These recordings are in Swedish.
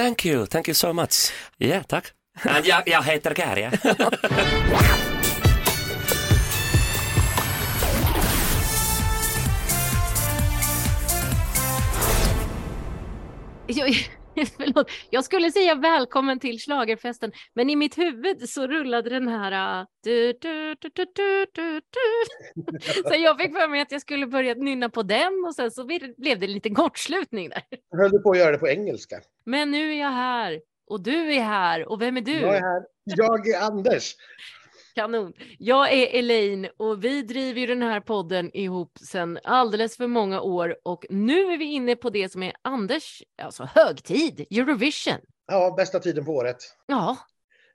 thank you, thank you so much. Ja, yeah, tack. Jag, jag heter Kärja. Jag, förlåt, jag skulle säga välkommen till slagerfesten, men i mitt huvud så rullade den här... uh, Du, du, du, du, du, du, du. Så jag fick för mig att jag skulle börja nynna på den och sen så blev blev det en liten kortslutning där. Jag höll på att göra det på engelska. Men nu är jag här och du är här och vem är du? Jag är här. Jag är Anders. Kanon. Jag är Elaine och vi driver ju den här podden ihop sedan alldeles för många år och nu är vi inne på det som är Anders, alltså högtid, Eurovision. Ja, bästa tiden på året. Ja,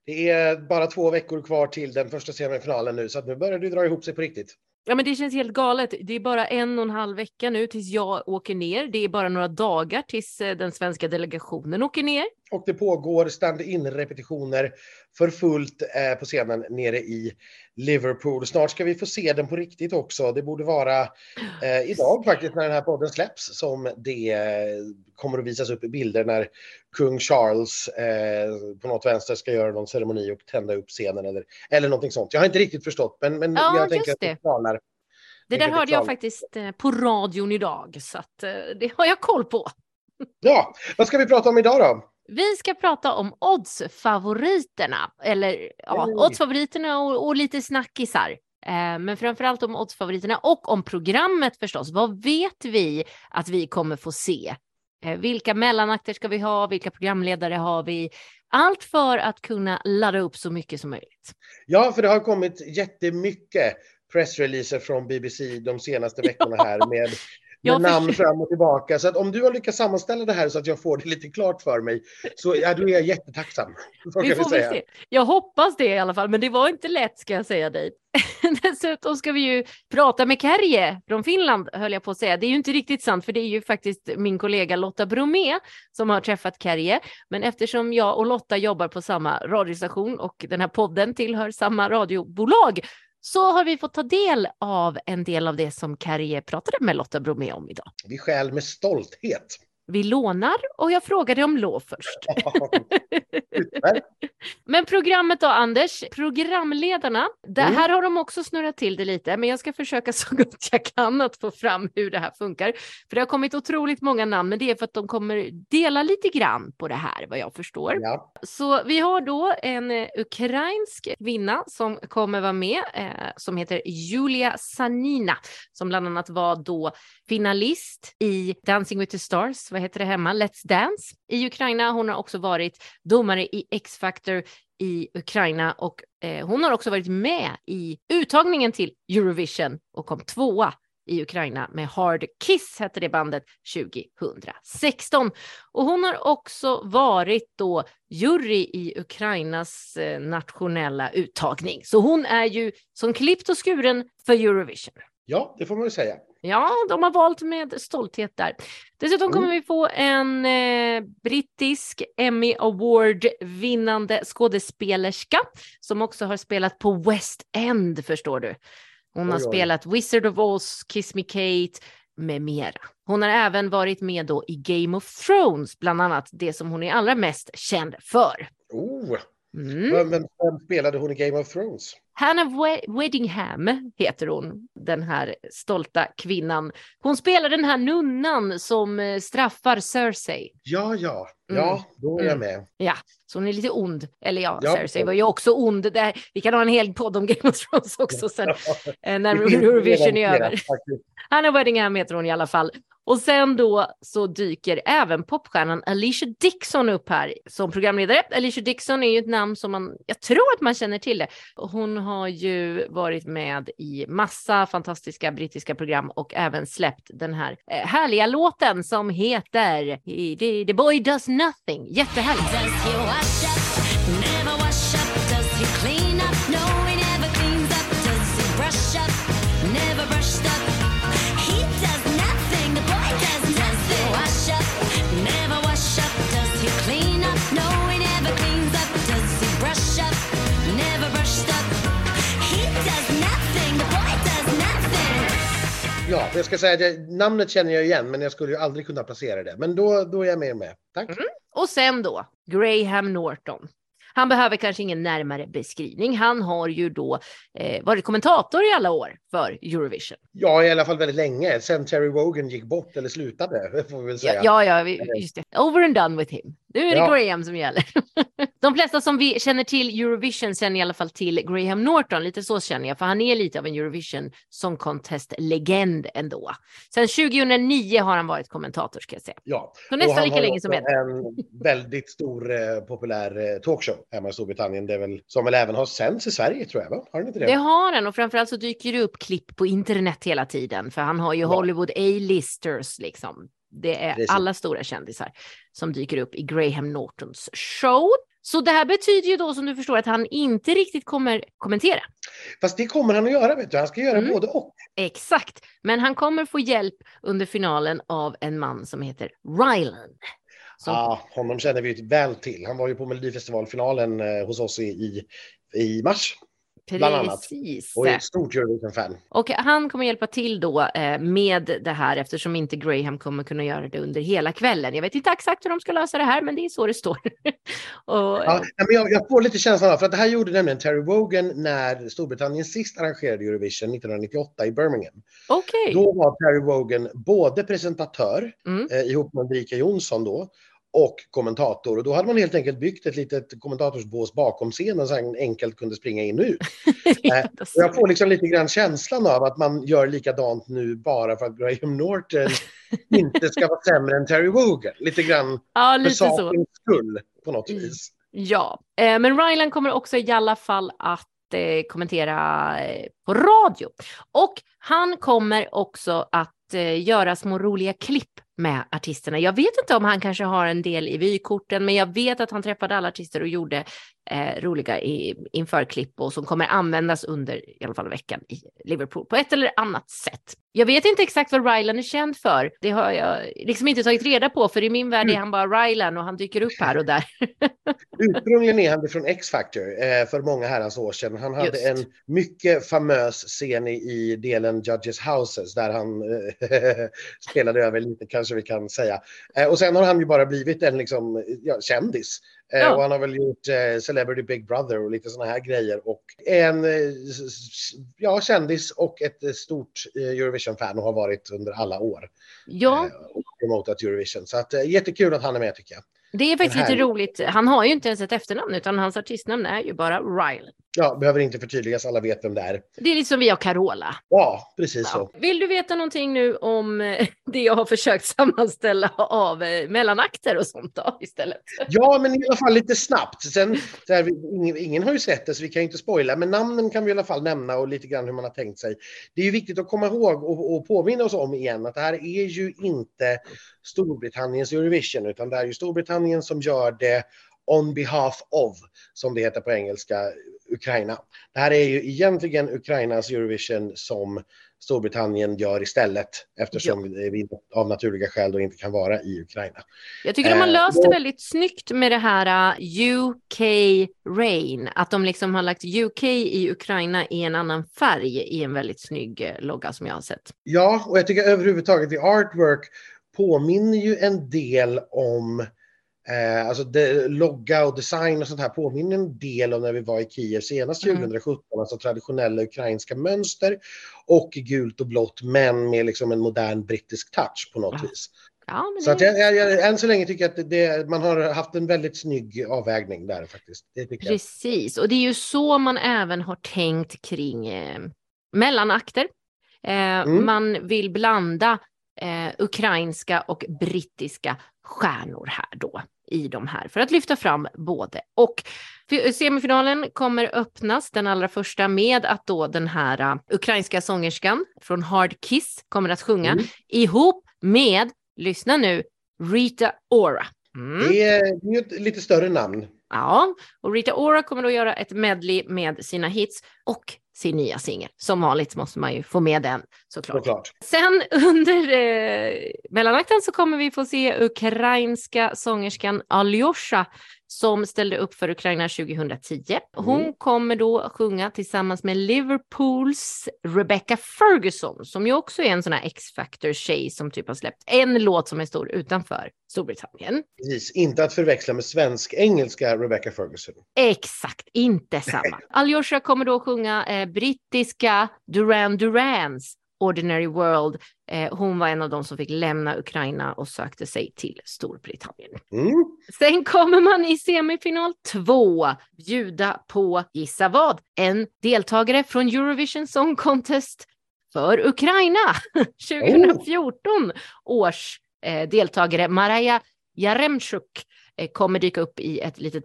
Det är bara två veckor kvar till den första semifinalen nu, så nu börjar det dra ihop sig på riktigt. Ja, men det känns helt galet. Det är bara en och en halv vecka nu tills jag åker ner. Det är bara några dagar tills eh, den svenska delegationen åker ner. Och det pågår stand-in repetitioner för fullt eh, på scenen nere i Liverpool. Snart ska vi få se den på riktigt också. Det borde vara eh, idag faktiskt när den här podden släpps som det eh, kommer att visas upp bilder när kung Charles på något vänster ska göra någon ceremoni och tända upp scenen eller, eller någonting sånt. Jag har inte riktigt förstått, men, men Ja, jag tänker att det klarnar. Det där hörde jag faktiskt på radion idag, så att det har jag koll på. Ja, vad ska vi prata om idag då? Vi ska prata om oddsfavoriterna, eller ja, Mm. oddsfavoriterna och, och lite snackisar. Eh, men framförallt om oddsfavoriterna och om programmet förstås. Vad vet vi att vi kommer få se? Eh, vilka mellanakter ska vi ha? Vilka programledare har vi? Allt för att kunna ladda upp så mycket som möjligt. Ja, för det har kommit jättemycket pressreleaser från BBC de senaste veckorna här med, med namn fram och tillbaka. Så att om du har lyckats sammanställa det här så att jag får det lite klart för mig, så ja, då är jag jättetacksam. Vi får väl se. Jag hoppas det i alla fall, men det var inte lätt ska jag säga dig. Dessutom ska vi ju prata med Kärje från Finland, höll jag på att säga. Det är ju inte riktigt sant, för det är ju faktiskt min kollega Lotta Bromé som har träffat Kärje. Men eftersom jag och Lotta jobbar på samma radiostation och den här podden tillhör samma radiobolag så har vi fått ta del av en del av det som Kärje pratade med Lotta Bromé om idag. Vi skäl med stolthet. Vi lånar och jag frågade om lov först. Men programmet då, Anders? Programledarna, där, Mm. här har de också snurrat till det lite, men jag ska försöka så gott jag kan att få fram hur det här funkar. För det har kommit otroligt många namn, men det är för att de kommer dela lite grann på det här, vad jag förstår. Ja. Så vi har då en eh, ukrainsk kvinna som kommer vara med, eh, som heter Julia Sanina, som bland annat var då finalist i Dancing with the Stars, vad heter det hemma, Let's Dance i Ukraina. Hon har också varit domare i X-Factor i Ukraina och eh, hon har också varit med i uttagningen till Eurovision och kom tvåa i Ukraina med Hard Kiss hette det bandet 2016. Och hon har också varit då jury i Ukrainas eh, nationella uttagning. Så hon är ju som klippt och skuren för Eurovision ja, det får man ju säga. Ja, de har valt med stolthet där. Dessutom kommer vi få en eh, brittisk Emmy Award vinnande skådespelerska som också har spelat på West End, förstår du. Hon har Oj, oj. spelat Wizard of Oz, Kiss Me Kate med mera. Hon har även varit med då i Game of Thrones, bland annat det som hon är allra mest känd för. Oh, Mm. vem, vem spelade hon i Game of Thrones? Hannah We- Weddingham heter hon, den här stolta kvinnan. Hon spelar den här nunnan som eh, straffar Cersei. Ja, ja, Mm. ja, då är jag Mm. med. Ja, så hon är lite ond. Eller ja, Ja. Cersei var ju också ond. Där, vi kan ha en hel podd om Game of Thrones också sen eh, när Det Eurovision är över. Hannah Weddingham heter hon i alla fall. Och sen då så dyker även popstjärnan Alicia Dixon upp här som programledare. Alicia Dixon är ju ett namn som man, jag tror att man känner till det. Hon har ju varit med i massa fantastiska brittiska program och även släppt den här eh, härliga låten som heter He- The, The Boy Does Nothing. Jättehärlig. Ja, jag ska säga att jag, namnet känner jag igen, men jag skulle ju aldrig kunna placera det. Men då, då är jag med med. Tack. Mm. Och sen då, Graham Norton. Han behöver kanske ingen närmare beskrivning. Han har ju då eh, varit kommentator i alla år för Eurovision. Ja, i alla fall väldigt länge. Sen Terry Wogan gick bort eller slutade, får vi väl säga. Ja, ja, just det. Over and done with him. Nu är det Ja. Graham som gäller. De flesta som vi känner till Eurovision känner i alla fall till Graham Norton. Lite så känner jag, för han är lite av en Eurovision Song Contest-legend ändå. Sen 2009 har han varit kommentator ska jag säga. Ja. Så nästan han lika länge som Ed. en väldigt stor eh, populär eh, talkshow hemma i Storbritannien. Det är väl, som väl även har sänds i Sverige tror jag, va? Har den inte det? Det har han och framförallt så dyker det upp klipp på internet hela tiden för han har ju Ja. Hollywood A-listers liksom. Det är Precis. alla stora kändisar som dyker upp i Graham Nortons show. Så det här betyder ju då som du förstår att han inte riktigt kommer kommentera. Fast det kommer han att göra, vet du. Han ska göra Mm. både och. Exakt, men han kommer få hjälp under finalen av en man som heter Ryland. Så. Ja, honom känner vi ju väl till. Han var ju på Melodifestivalfinalen eh, hos oss i, i, i mars. Precis. och är ett stort Eurovision-fan. Och han kommer hjälpa till då eh, med det här eftersom inte Graham kommer kunna göra det under hela kvällen. Jag vet inte exakt hur de ska lösa det här, men det är så det står. och, Ja, men jag, jag får lite känslan av, för att det här gjorde nämligen Terry Wogan när Storbritannien sist arrangerade Eurovision 1998 i Birmingham. Okej. Då var Terry Wogan både presentatör Mm. eh, ihop med Ulrika Jonsson då och kommentator. Och då hade man helt enkelt byggt ett litet kommentatorsbås bakom scenen så han enkelt kunde springa in och ut. Och så. jag får liksom lite grann känslan av att man gör likadant nu bara för att Graham Norton inte ska vara sämre än Terry Wogan. Lite grann ja, för lite så. sakens skull på något Mm. vis. Ja, eh, men Ryland kommer också i alla fall att eh, kommentera eh, på radio. Och han kommer också att eh, göra små roliga klipp med artisterna. Jag vet inte om han kanske har en del i vykorten, men jag vet att han träffade alla artister och gjorde eh, roliga i, införklipp och som kommer användas under i alla fall veckan i Liverpool på ett eller annat sätt. Jag vet inte exakt vad Ryland är känd för. Det har jag liksom inte tagit reda på, för i min värld är han bara Ryland och han dyker upp här och där. Ursprungligen är han från X-Factor eh, för många herrans år sedan. Han hade Just. en mycket famös scen i, i delen Judges Houses där han eh, spelade över lite kanske vi kan säga. Eh, och sen har han ju bara blivit en liksom, ja, kändis. Eh, Ja. Och han har väl gjort eh, Celebrity Big Brother och lite sådana här grejer. Och en eh, ja, kändis och ett eh, stort Eurovision-fan och har varit under alla år. Ja, och promotat Eurovision. Så att, jättekul att han är med tycker jag. det är faktiskt lite roligt. Han har ju inte ens ett efternamn utan hans artistnamn är ju bara Ryland. Ja, behöver inte förtydligas, alla vet vem det är. Det är lite som vi har Carola. Ja, precis så. Ja. Vill du veta någonting nu om eh, det jag har försökt sammanställa av eh, mellanakter och sånt då istället? Ja, men i alla fall lite snabbt. Sen, så här, ingen, ingen har ju sett det så vi kan ju inte spoila, men namnen kan vi i alla fall nämna och lite grann hur man har tänkt sig. Det är ju viktigt att komma ihåg och, och påminna oss om igen att det här är ju inte Storbritanniens Eurovision, utan det är ju Storbritannien som gör det on behalf of, som det heter på engelska, Ukraina. Det här är ju egentligen Ukrainas Eurovision som Storbritannien gör istället eftersom vi av naturliga skäl då inte kan vara i Ukraina. Jag tycker de har Eh, löst det väldigt snyggt med det här eh, UK Rain. Att de liksom har lagt UK i Ukraina i en annan färg i en väldigt snygg eh, logga som jag har sett. Ja, och jag tycker överhuvudtaget i artwork påminner ju en del om eh, alltså det, logga och design och sånt här påminner en del om när vi var i Kiev senast Mm. 2017, alltså traditionella ukrainska mönster och gult och blått men med liksom en modern brittisk touch på något Ja. vis. Ja, Så att jag, jag, jag, än så länge tycker jag att det, man har haft en väldigt snygg avvägning där faktiskt. Precis, och det är ju så man även har tänkt kring eh, mellanakter. Eh, Mm. Man vill blanda eh, ukrainska och brittiska stjärnor här då i de här för att lyfta fram både och. Fi- Semifinalen kommer öppnas den allra första med att då den här uh, ukrainska sångerskan från Hard Kiss kommer att sjunga Mm. ihop med, lyssna nu, Rita Ora. Mm. Det är, det är ett lite större namn. Ja, och Rita Ora kommer då göra ett medley med sina hits och sin nya singel. Som vanligt måste man ju få med den såklart. Såklart. Sen under eh, mellanakten så kommer vi få se ukrainska sångerskan Alyosha som ställde upp för Ukraina 2010. Hon Mm. kommer då sjunga tillsammans med Liverpools Rebecca Ferguson som ju också är en sån här X-Factor-tjej som typ har släppt en låt som är stor utanför Storbritannien. Precis, inte att förväxla med svensk-engelska Rebecca Ferguson. Exakt, inte samma. Aljosha kommer då sjunga eh, brittiska Duran Durans Ordinary World. Eh, hon var en av de som fick lämna Ukraina och sökte sig till Storbritannien. Mm. Sen kommer man i semifinal två bjuda på, gissa vad, en deltagare från Eurovision Song Contest för Ukraina. 2014 års eh, deltagare Maraja Jaremchuk eh, kommer dyka upp i ett litet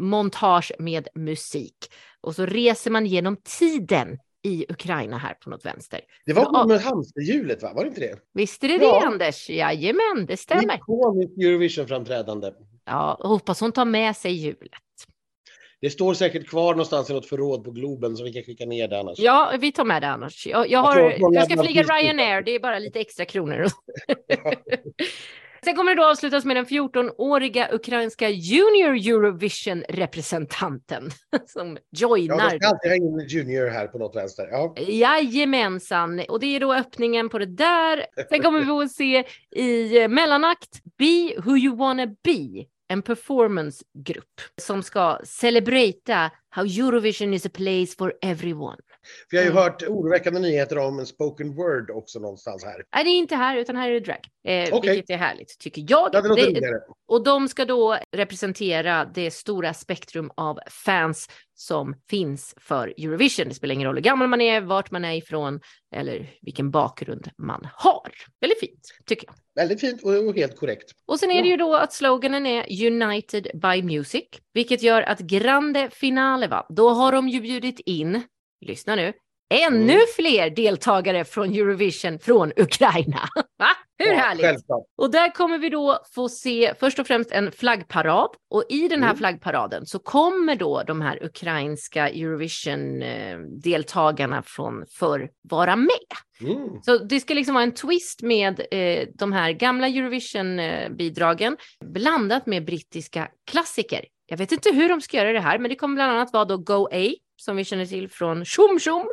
montage med musik. Och så reser man genom tiden i Ukraina här på något vänster. Det var Ja. med hamsterhjulet, va? Var det inte det? Visste det Ja. det Anders? Jajamän, det stämmer. Ikoniskt Eurovision-framträdande. Ja, hoppas hon tar med sig hjulet. Det står säkert kvar någonstans i något förråd på Globen så vi kan skicka ner det annars. Ja, vi tar med det annars. Jag, jag, har, jag ska flyga. Ryanair, det är bara lite extra kronor. Sen kommer det då avslutas med den 14-åriga ukrainska Junior Eurovision-representanten som Ja, joinar. de ska alltid in Junior här på något vänster. Ja. Jajamensan, och det är då öppningen på det där. Sen kommer vi att se i eh, mellanakt Be Who You Wanna Be, en performancegrupp som ska celebrata how Eurovision is a place for everyone. För jag har ju Mm. hört oroväckande nyheter om en spoken word också någonstans här. Nej, det är inte här, utan här är det drag. Eh, Okej. Vilket är härligt, tycker jag. Ja, det Det- och de ska då representera det stora spektrum av fans som finns för Eurovision. Det spelar ingen roll hur gammal man är, vart man är ifrån eller vilken bakgrund man har. Väldigt fint, tycker jag. Väldigt fint och och helt korrekt. Och sen är det ju då att sloganen är United by Music, vilket gör att Grande Finale, va? då har de ju bjudit in, lyssna nu, ännu Mm. fler deltagare från Eurovision från Ukraina. Va? Hur Ja, härligt? Självklart. Och där kommer vi då få se först och främst en flaggparad och i den här Mm. flaggparaden så kommer då de här ukrainska Eurovision-deltagarna från förr vara med. Mm. Så det ska liksom vara en twist med eh, de här gamla Eurovision-bidragen blandat med brittiska klassiker. Jag vet inte hur de ska göra det här, men det kommer bland annat vara då Go A som vi känner till från Tjom Tjom.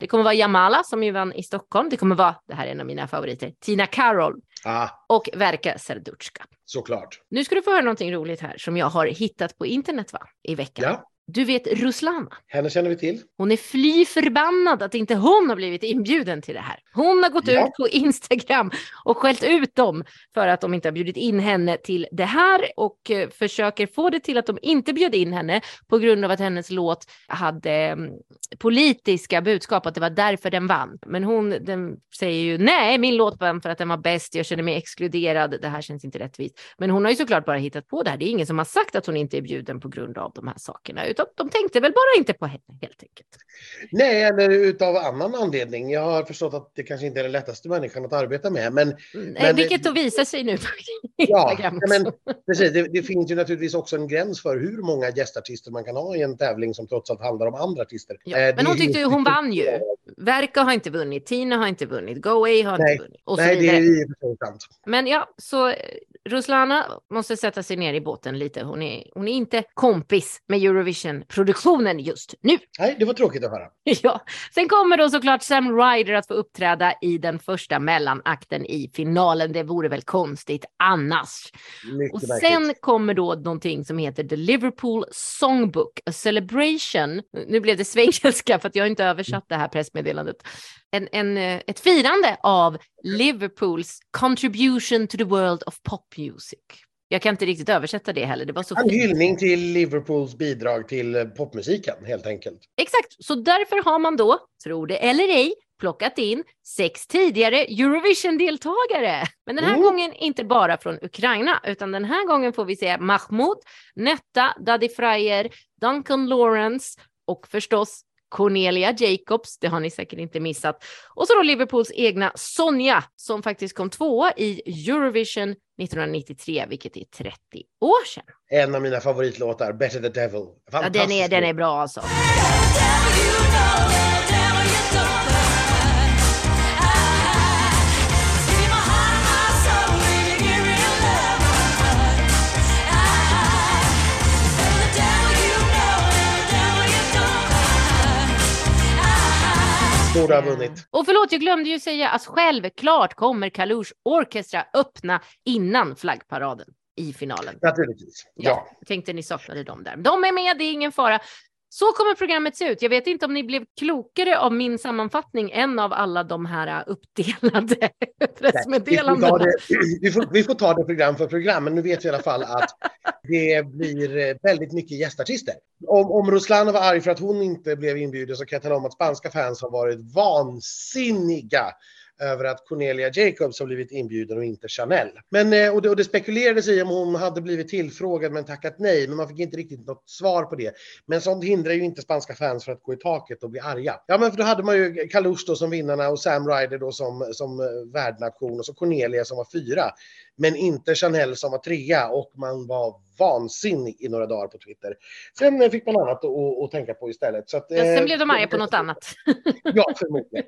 Det kommer vara Jamala som ju vann i Stockholm. Det kommer vara, det här är en av mina favoriter, Tina Karol Ah, och Verka Serduchka. såklart. Nu ska du få höra någonting roligt här som jag har hittat på internet va? i veckan. Ja, Du vet Ruslana. henne känner vi till. Hon är fly förbannad att inte hon har blivit inbjuden till det här. Hon har gått Ja. ut på Instagram och skällt ut dem för att de inte har bjudit in henne till det här och eh, försöker få det till att de inte bjöd in henne på grund av att hennes låt hade mm, politiska budskap, att det var därför den vann. Men hon den säger ju nej, min låt vann för att den var bäst, jag känner mig exkluderad, det här känns inte rättvist. Men hon har ju såklart bara hittat på det här, det är ingen som har sagt att hon inte är bjuden på grund av de här sakerna, utan de tänkte väl bara inte på henne helt enkelt. Nej, eller utav annan anledning. Jag har förstått att det kanske inte är den lättaste människan att arbeta med. Men Nej, Men- vilket då visar sig nu ja, men, precis, det, det finns ju naturligtvis också en gräns för hur många gästartister man kan ha i en tävling som trots allt handlar om andra artister. Ja, Eh, men det hon tyckte ju, hon vann ju. Verka har inte vunnit, Tina har inte vunnit, Go Away har Nej. inte vunnit och så Nej, det vidare. är ju sant. Men ja, så eh, Ruslana måste sätta sig ner i båten lite. Hon är, hon är inte kompis med Eurovision-produktionen just nu. Nej, det var tråkigt att höra. Ja. Sen kommer då såklart Sam Ryder att få uppträda i den första mellanakten i finalen. Det vore väl konstigt annars. Mycket Och sen kommer då någonting som heter The Liverpool Songbook, a celebration. Nu blev det svengelska för att jag inte översatt det här pressmeddelandet. En, en, eh, ett firande av Liverpools contribution to the world of pop music. Jag kan inte riktigt översätta det heller, det var så En fint. hyllning till Liverpools bidrag till eh, popmusiken helt enkelt. Exakt, så därför har man då, tro det eller ej, plockat in sex tidigare Eurovision-deltagare. Men den här Mm. gången inte bara från Ukraina, utan den här gången får vi se Mahmoud, Netta, Daddy Fryer, Duncan Lawrence och förstås Cornelia Jacobs, det har ni säkert inte missat. Och så då Liverpools egna Sonja som faktiskt kom tvåa i Eurovision 1993, vilket är 30 år sedan. En av mina favoritlåtar, Better the Devil. Ja, den, är, den är bra alltså. Borde ha Eh, vunnit. Och förlåt, jag glömde ju säga att självklart kommer Kalush Orchestra öppna innan flaggparaden i finalen. Naturligtvis. Ja. Jag tänkte ni saknade dem där. De är med, det är ingen fara. Så kommer programmet se ut. Jag vet inte om ni blev klokare av min sammanfattning än av alla de här äh, uppdelade pressmeddelandena. Vi, vi, får, vi får ta det program för program, men nu vet vi i alla fall att det blir eh, väldigt mycket gästartister. Om, om Ruslan var arg för att hon inte blev inbjuden så kan jag tala om att spanska fans har varit vansinniga över att Cornelia Jacobs har blivit inbjuden och inte Chanel. Men, eh, och, det, och det spekulerades i om hon hade blivit tillfrågad men tackat nej, men man fick inte riktigt något svar på det. Men sånt hindrar ju inte spanska fans från att gå i taket och bli arga. Ja, men för då hade man ju Kalush då som vinnarna och Sam Ryder då som, som eh, värdnation och så Cornelia som var fyra. Men inte Chanel som var trea och man var vansinnig i några dagar på Twitter. Sen eh, fick man annat att, att, tänka på istället. Så att, Ja, sen eh, blev de arga på något annat. Ja, förmodligen.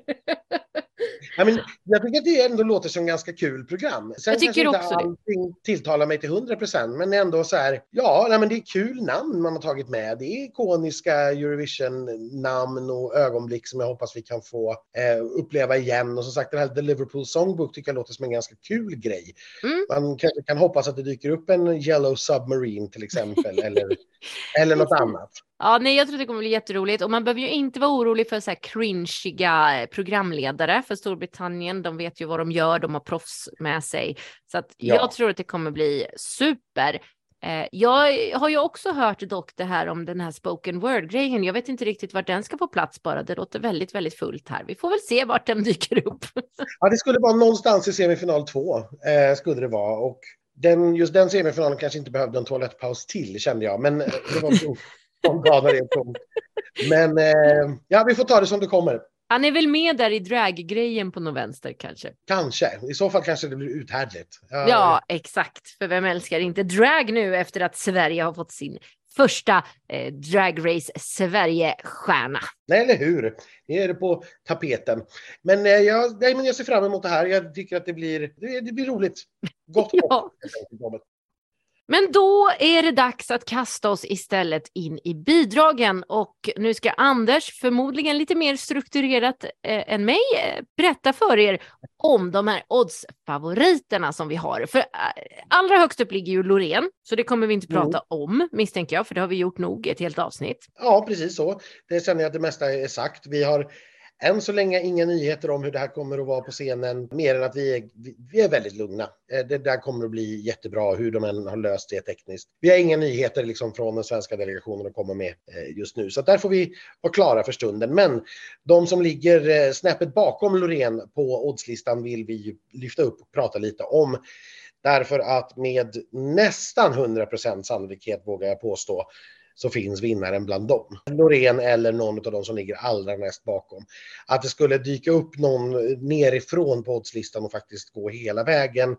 Ja, men jag tycker att det ändå låter som ganska kul program. Sen Jag tycker inte också det. allting tilltalar mig till 100 procent, men ändå så här, ja, nej, men det är kul namn man har tagit med. Det är ikoniska Eurovision-namn och ögonblick som jag hoppas vi kan få eh, uppleva igen. Och som sagt, den här The Liverpool Songbook tycker jag låter som en ganska kul grej. Mm. Man kanske kan hoppas att det dyker upp en Yellow Submarine till exempel, eller, eller något annat. Ja, nej, jag tror det kommer bli jätteroligt och man behöver ju inte vara orolig för så här cringiga eh, programledare för Storbritannien. De vet ju vad de gör, de har proffs med sig. Så att Ja. jag tror att det kommer bli super. Eh, jag har ju också hört dock det här om den här spoken word-grejen. Jag vet inte riktigt vart den ska få plats bara. Det låter väldigt, väldigt fullt här. Vi får väl se vart den dyker upp. Ja, det skulle vara någonstans i semifinal två, eh, skulle det vara. Och den, just den semifinalen kanske inte behövde en toalettpaus till, kände jag. Men eh, det var reaktion. Men eh, ja, vi får ta det som det kommer. Han är väl med där i draggrejen på någon vänster kanske. Kanske. I så fall kanske det blir uthärdligt. Ja, exakt. För vem älskar inte drag nu efter att Sverige har fått sin första eh, Drag Race Sverige-stjärna. Nej, eller hur? Det är det på tapeten. Men, eh, jag, nej, men jag ser fram emot det här. Jag tycker att det blir, det, det blir roligt. Gott. Ja. det. Men då är det dags att kasta oss istället in i bidragen och nu ska Anders, förmodligen lite mer strukturerat eh, än mig, eh, berätta för er om de här oddsfavoriterna som vi har. För eh, allra högst upp ligger ju Loreen, så det kommer vi inte Mm. prata om misstänker jag, för det har vi gjort nog ett helt avsnitt. Ja, precis så. Det känner jag att det mesta är sagt. Vi har än så länge inga nyheter om hur det här kommer att vara på scenen, mer än att vi är, vi- är väldigt lugna. Eh, det där kommer att bli jättebra, hur de än har löst det tekniskt. Vi har inga nyheter liksom från den svenska delegationen att komma med eh, just nu, så där får vi vara klara för stunden. Men de som ligger eh, snäppet bakom Loreen på oddslistan vill vi lyfta upp och prata lite om. Därför att med nästan 100% sannolikhet vågar jag påstå så finns vinnaren bland dem. Loreen eller någon av de som ligger allra näst bakom. Att det skulle dyka upp någon nerifrån på oddslistan och faktiskt gå hela vägen.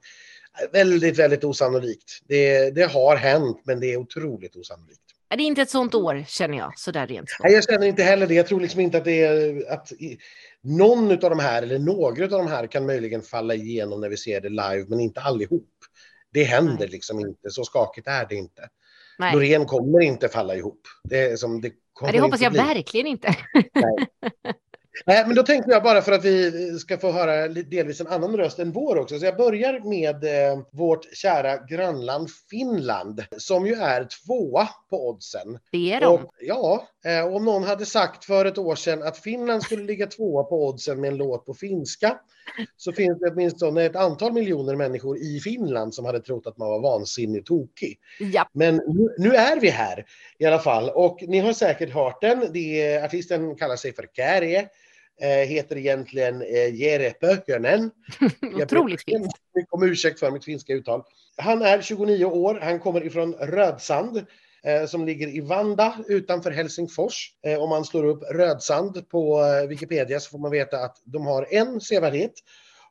är Väldigt, väldigt osannolikt. Det, det har hänt, men det är otroligt osannolikt. Är det inte ett sånt år känner jag, sådär rent Nej, jag känner inte heller det. Jag tror liksom inte att det är att någon av de här eller några av de här kan möjligen falla igenom när vi ser det live, men inte allihop. Det händer Nej. liksom inte. Så skakigt är det inte. Nej. Loreen kommer inte falla ihop. Det, är som, det kommer det hoppas jag bli. verkligen inte. Nej, men då tänkte jag bara för att vi ska få höra delvis en annan röst än vår också. Så jag börjar med eh, vårt kära grannland Finland som ju är tvåa på oddsen. Det är de. Och, ja, om någon hade sagt för ett år sedan att Finland skulle ligga tvåa på oddsen med en låt på finska så finns det åtminstone ett antal miljoner människor i Finland som hade trott att man var vansinnigt tokig. Ja, Men nu, nu är vi här i alla fall och ni har säkert hört den. Det artisten kallar sig för Kärje, eh, heter egentligen eh, Jere Pökönen. Jag otroligt ber fint. mycket om ursäkt för mitt finska uttal. Han är 29 år, han kommer ifrån Rödsand eh, som ligger i Vanda utanför Helsingfors. Eh, om man slår upp Rödsand på eh, Wikipedia så får man veta att de har en sevärdhet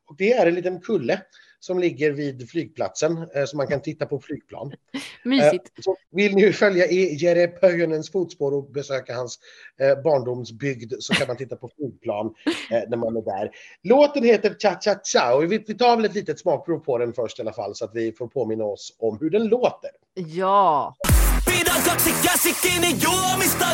och det är en liten kulle som ligger vid flygplatsen eh, så man kan titta på flygplan. Mysigt. Eh, Så vill ni följa i Jere Pöjönens fotspår och besöka hans eh, barndomsbygd så kan man titta på flygplan eh, när man är där. Låten heter Cha Cha Cha och vi tar väl ett litet smakprov på den först i alla fall så att vi får påminna oss om hur den låter. Ja. Pidä kaksi käsikini juomista.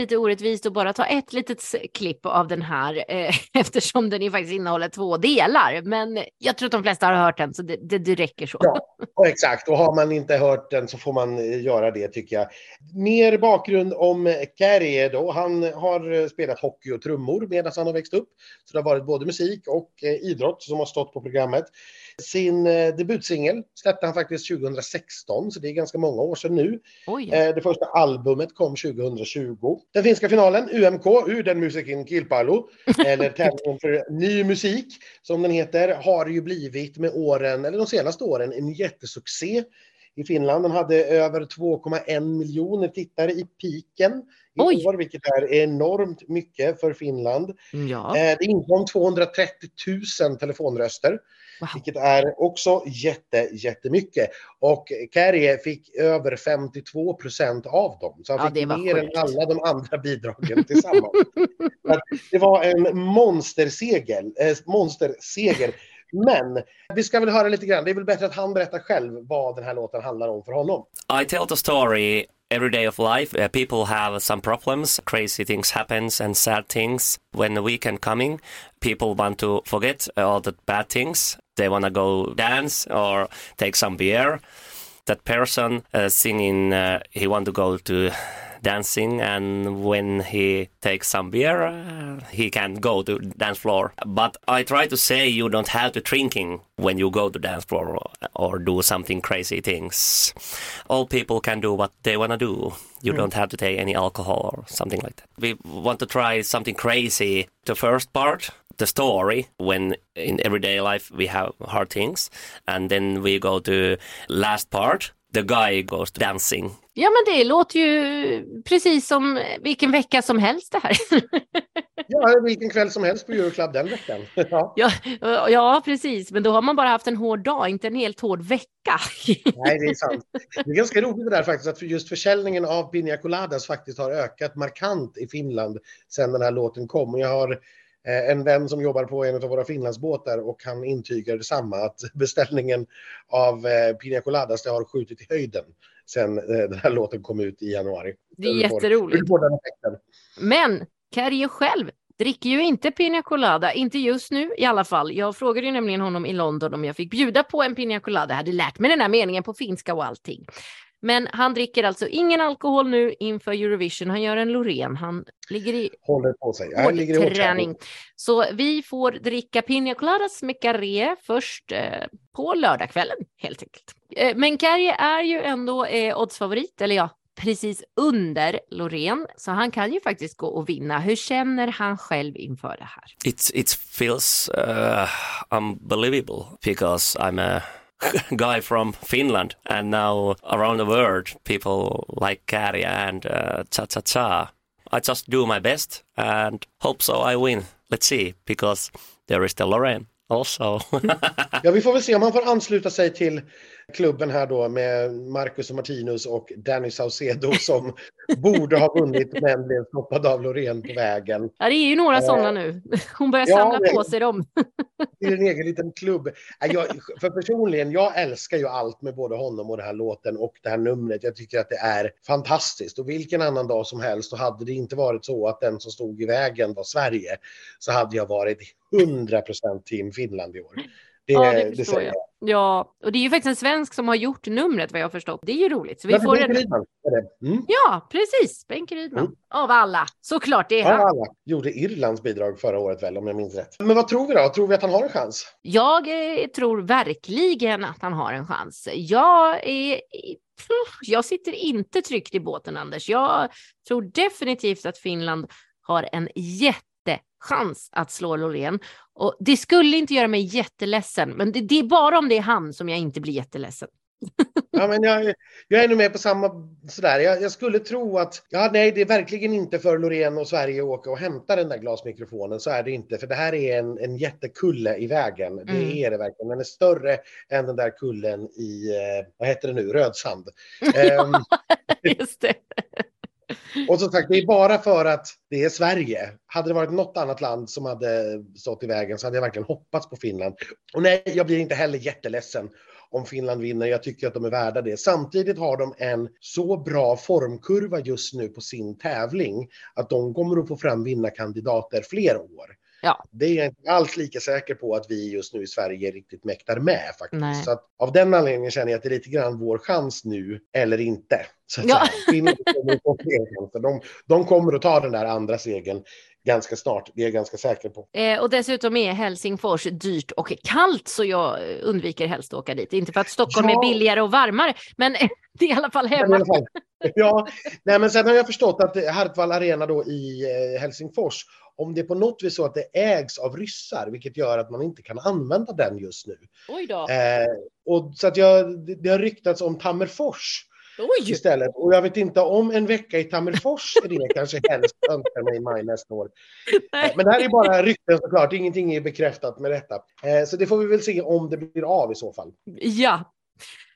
Lite orättvist att bara ta ett litet klipp av den här eh, eftersom den ju faktiskt innehåller två delar. Men jag tror att de flesta har hört den så det, det, det räcker så. Ja, och exakt. Och har man inte hört den så får man eh, göra det tycker jag. Mer bakgrund om Carrie då. Han har eh, spelat hockey och trummor medan han har växt upp. Så det har varit både musik och eh, idrott som har stått på programmet. Sin eh, debutsingel släppte han faktiskt 2016, så det är ganska många år sedan nu. Oj. Eh, Det första albumet kom 2020. Den finska finalen, UMK, ur den musiken Kilpailu, eller tävlingen för ny musik som den heter, har ju blivit med åren, eller de senaste åren, en jättesuccé i Finland. Den hade över 2,1 miljoner tittare i piken Oj. år, vilket är enormt mycket för Finland. Ja, Eh, Det inkom 230 000 telefonröster. wow. Vilket är också jätte, jättemycket. Och Carrie fick över 52 procent av dem. Så han Ja, fick mer sjukt. än alla de andra bidragen tillsammans. Det var en monsterseger. Eh, monsterseger. Men vi ska väl höra lite grann. Det är väl bättre att han berättar själv vad den här låten handlar om för honom. I tell the story every day of life. Uh, people have some problems, crazy things happens and sad things. When the weekend coming, people want to forget all the bad things. They want to go dance or take some beer. That person uh, singing, uh, he want to go to dancing and when he takes some beer uh, he can go to dance floor. But i try to say you don't have to drinking when you go to dance floor or, or do something crazy things. All people can do what they want to do. You don't have to take any alcohol or something like that. We want to try something crazy. The first part the story when in everyday life we have hard things and then we go to last part the guy goes dancing ja, men det låter ju precis som vilken vecka som helst det här. Ja, vilken kväll som helst på Euroclub den veckan. Ja. ja, ja, precis. Men då har man bara haft en hård dag, inte en helt hård vecka. Nej, det är sant. Det är ganska roligt det där faktiskt att just försäljningen av Pina Coladas faktiskt har ökat markant i Finland sedan den här låten kom. Och jag har eh, en vän som jobbar på en av våra Finlandsbåtar och han intygar detsamma att beställningen av eh, Pina Coladas det har skjutit i höjden sedan eh, den här låten kom ut i januari. Det är jätteroligt. Men Carrie själv dricker ju inte Pina Colada, inte just nu i alla fall. Jag frågade ju nämligen honom i London om jag fick bjuda på en Pina Colada. Jag hade lärt mig den här meningen på finska och allting. Men han dricker alltså ingen alkohol nu inför Eurovision. Han gör en Loreen. Han ligger i Håller på sig. Här ligger hårt träning. Så vi får dricka Pina Coladas med Carré först eh, på lördagskvällen helt enkelt. Eh, men Carré är ju ändå eh, oddsfavorit, eller ja, precis under Loreen. Så han kan ju faktiskt gå och vinna. Hur känner han själv inför det här? It it feels uh, unbelievable because I'm a guy from Finland and now around the world people like Kari and uh, cha cha cha. I just do my best and hope so I win. Let's see because there is the Lorraine also. Ja, vi får väl se om han får ansluta sig till klubben här då med Marcus och Martinus och Danny Saucedo som borde ha vunnit men blev stoppad av Loreen på vägen. Ja, det är ju några Eh, sådana nu. Hon börjar ja, samla det- på sig dem. till en egen liten klubb. Jag, för personligen, jag älskar ju allt med både honom och den här låten och det här numret. Jag tycker att det är fantastiskt. Och vilken annan dag som helst, och hade det inte varit så att den som stod i vägen var Sverige, så hade jag varit 100% team Finland i år. Det, Ja, det förstår säger jag. Ja, och det är ju faktiskt en svensk som har gjort numret vad jag har förstått. Det är ju roligt. Så vi det får Bengt en... Rydman, det. Mm. Ja, precis. Benke Rydman. Mm. Av alla. Såklart, det är Ja, han. alla gjorde Irlands bidrag förra året väl, om jag minns rätt. Men vad tror vi då? Tror vi att han har en chans? Jag eh, tror verkligen att han har en chans. Jag är... Jag sitter inte tryggt i båten, Anders. Jag tror definitivt att Finland har en jättechans att slå Loreen. Och det skulle inte göra mig jätteledsen, men det, det är bara om det är han som jag inte blir jätteledsen. Ja, men jag, jag är nog med på samma sådär. Jag, jag skulle tro att, ja nej det är verkligen inte för Loreen och Sverige att åka och hämta den där glasmikrofonen, så är det inte. För det här är en, en jättekulle i vägen. Det Mm. är det verkligen. Den är större än den där kullen i, eh, vad heter det nu, Rödsand. Ehm, Just det. Och som sagt, det är bara för att det är Sverige. Hade det varit något annat land som hade stått i vägen så hade jag verkligen hoppats på Finland. Och nej, jag blir inte heller jätteledsen om Finland vinner. Jag tycker att de är värda det. Samtidigt har de en så bra formkurva just nu på sin tävling att de kommer att få fram vinnarkandidater fler år. Ja. Det är jag inte alls lika säker på att vi just nu i Sverige riktigt mäktar med faktiskt. Nej. Så att av den anledningen känner jag att det är lite grann vår chans nu eller inte. Så att Ja. Finland kommer att få fler chanser. de, de kommer att ta den där andra segern ganska snart. Det är jag ganska säker på. Eh, och dessutom är Helsingfors dyrt och kallt så jag undviker helst att åka dit. Inte för att Stockholm Ja. är billigare och varmare, men det är i alla fall hemma. fall, ja, nej, men sen har jag förstått att Hartwall Arena då i eh, Helsingfors, om det är på något vis så att det ägs av ryssar, vilket gör att man inte kan använda den just nu. Oj då. Eh, och så att jag, det, det har ryktats om Tammerfors Oj! istället. Och jag vet inte om en vecka i Tammerfors är det kanske helst önskar mig i maj nästa år. Nej. Men det här är bara rykten såklart, ingenting är bekräftat med detta. Eh, Så det får vi väl se om det blir av i så fall. Ja.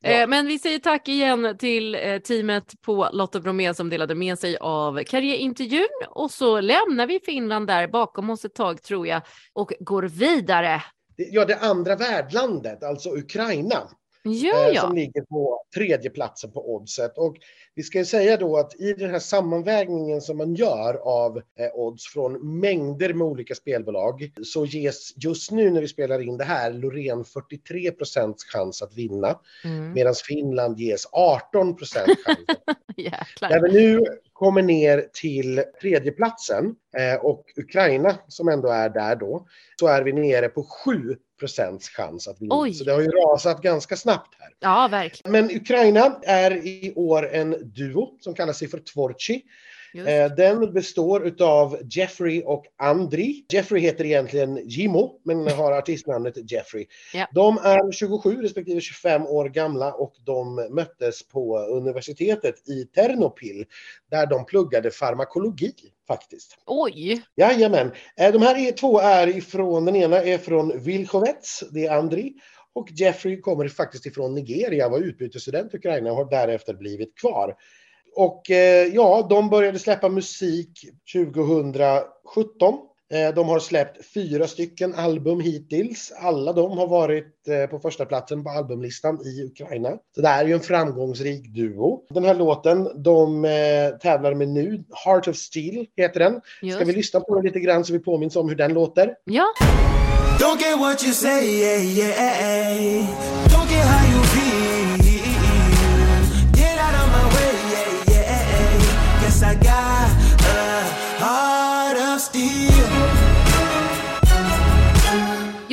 Ja. Eh, Men vi säger tack igen till eh, teamet på Lotta Bromé som delade med sig av karriärintervjun och så lämnar vi Finland där bakom oss ett tag tror jag och går vidare. Ja, det andra värdlandet, alltså Ukraina. Ja, eh, ja. som ligger på tredje platsen på oddset. Och vi ska ju säga då att i den här sammanvägningen som man gör av eh, odds från mängder med olika spelbolag så ges just nu när vi spelar in det här Loreen 43 procents chans att vinna Mm. medan Finland ges 18 procents chans. Jäklar. När vi nu kommer ner till tredjeplatsen eh, och Ukraina som ändå är där då så är vi nere på 7 procents chans att vinna. Oj. Så det har ju rasat ganska snabbt här. Ja, verkligen. Men Ukraina är i år en duo som kallar sig för Tvorchi. Just. Eh, Den består utav Jeffrey och Andri. Jeffrey heter egentligen Jimo, men har artistnamnet Jeffrey. Ja. De är 27 respektive 25 år gamla och de möttes på universitetet i Ternopil där de pluggade farmakologi faktiskt. Oj! Jajamän. Eh, De här är, två är ifrån, den ena är från Vilchovets, det är Andri. Och Jeffrey kommer faktiskt ifrån Nigeria, var utbytesstudent i Ukraina och har därefter blivit kvar. Och eh, ja, de började släppa musik 2017. Eh, de har släppt fyra stycken album hittills. Alla de har varit eh, på första platsen på albumlistan i Ukraina. Så det är ju en framgångsrik duo. Den här låten de eh, tävlar med nu, Heart of Steel heter den. Ska Just. vi lyssna på den lite grann så vi påminns om hur den låter? Ja, Don't care what you say, yeah, yeah. Don't care how you feel. Get out of my way, yeah, yeah. Guess I got a heart of steel.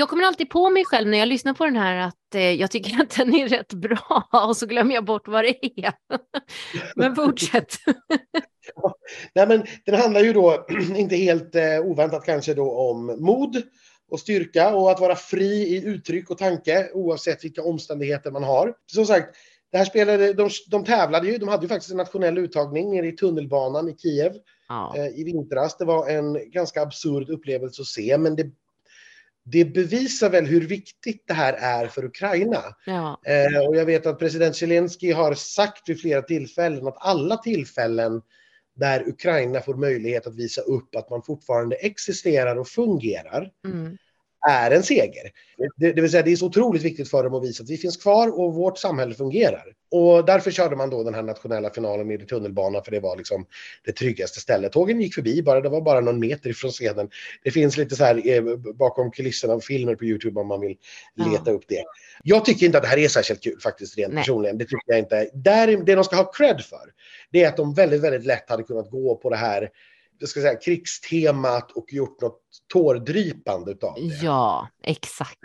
jag kommer alltid på mig själv när jag lyssnar på den här att eh, jag tycker att den är rätt bra och så glömmer jag bort vad det är. Men fortsätt. Nej, men den handlar ju då, inte helt eh, oväntat kanske då, om mod och styrka och att vara fri i uttryck och tanke oavsett vilka omständigheter man har. Som sagt, det här spelade, de, de tävlade ju, de hade ju faktiskt en nationell uttagning nere i tunnelbanan i Kiev Ja. eh, i vintras. Det var en ganska absurd upplevelse att se, men det, det bevisar väl hur viktigt det här är för Ukraina. Ja. Eh, och jag vet att president Zelensky har sagt vid flera tillfällen att alla tillfällen där Ukraina får möjlighet att visa upp att man fortfarande existerar och fungerar Mm är en seger. Det, det vill säga det är så otroligt viktigt för dem att visa att vi finns kvar och vårt samhälle fungerar. Och därför körde man då den här nationella finalen nere i tunnelbanan för det var liksom det tryggaste stället. Tågen gick förbi, bara, det var bara någon meter ifrån scenen. Det finns lite så här eh, bakom kulisserna av filmer på Youtube om man vill leta Ja. upp det. Jag tycker inte att det här är särskilt kul faktiskt rent Nej. personligen. Det tycker jag inte. Där, det de ska ha cred för, det är att de väldigt, väldigt lätt hade kunnat gå på det här jag ska säga, krigstemat och gjort något tårdrypande utav det. ja, exakt.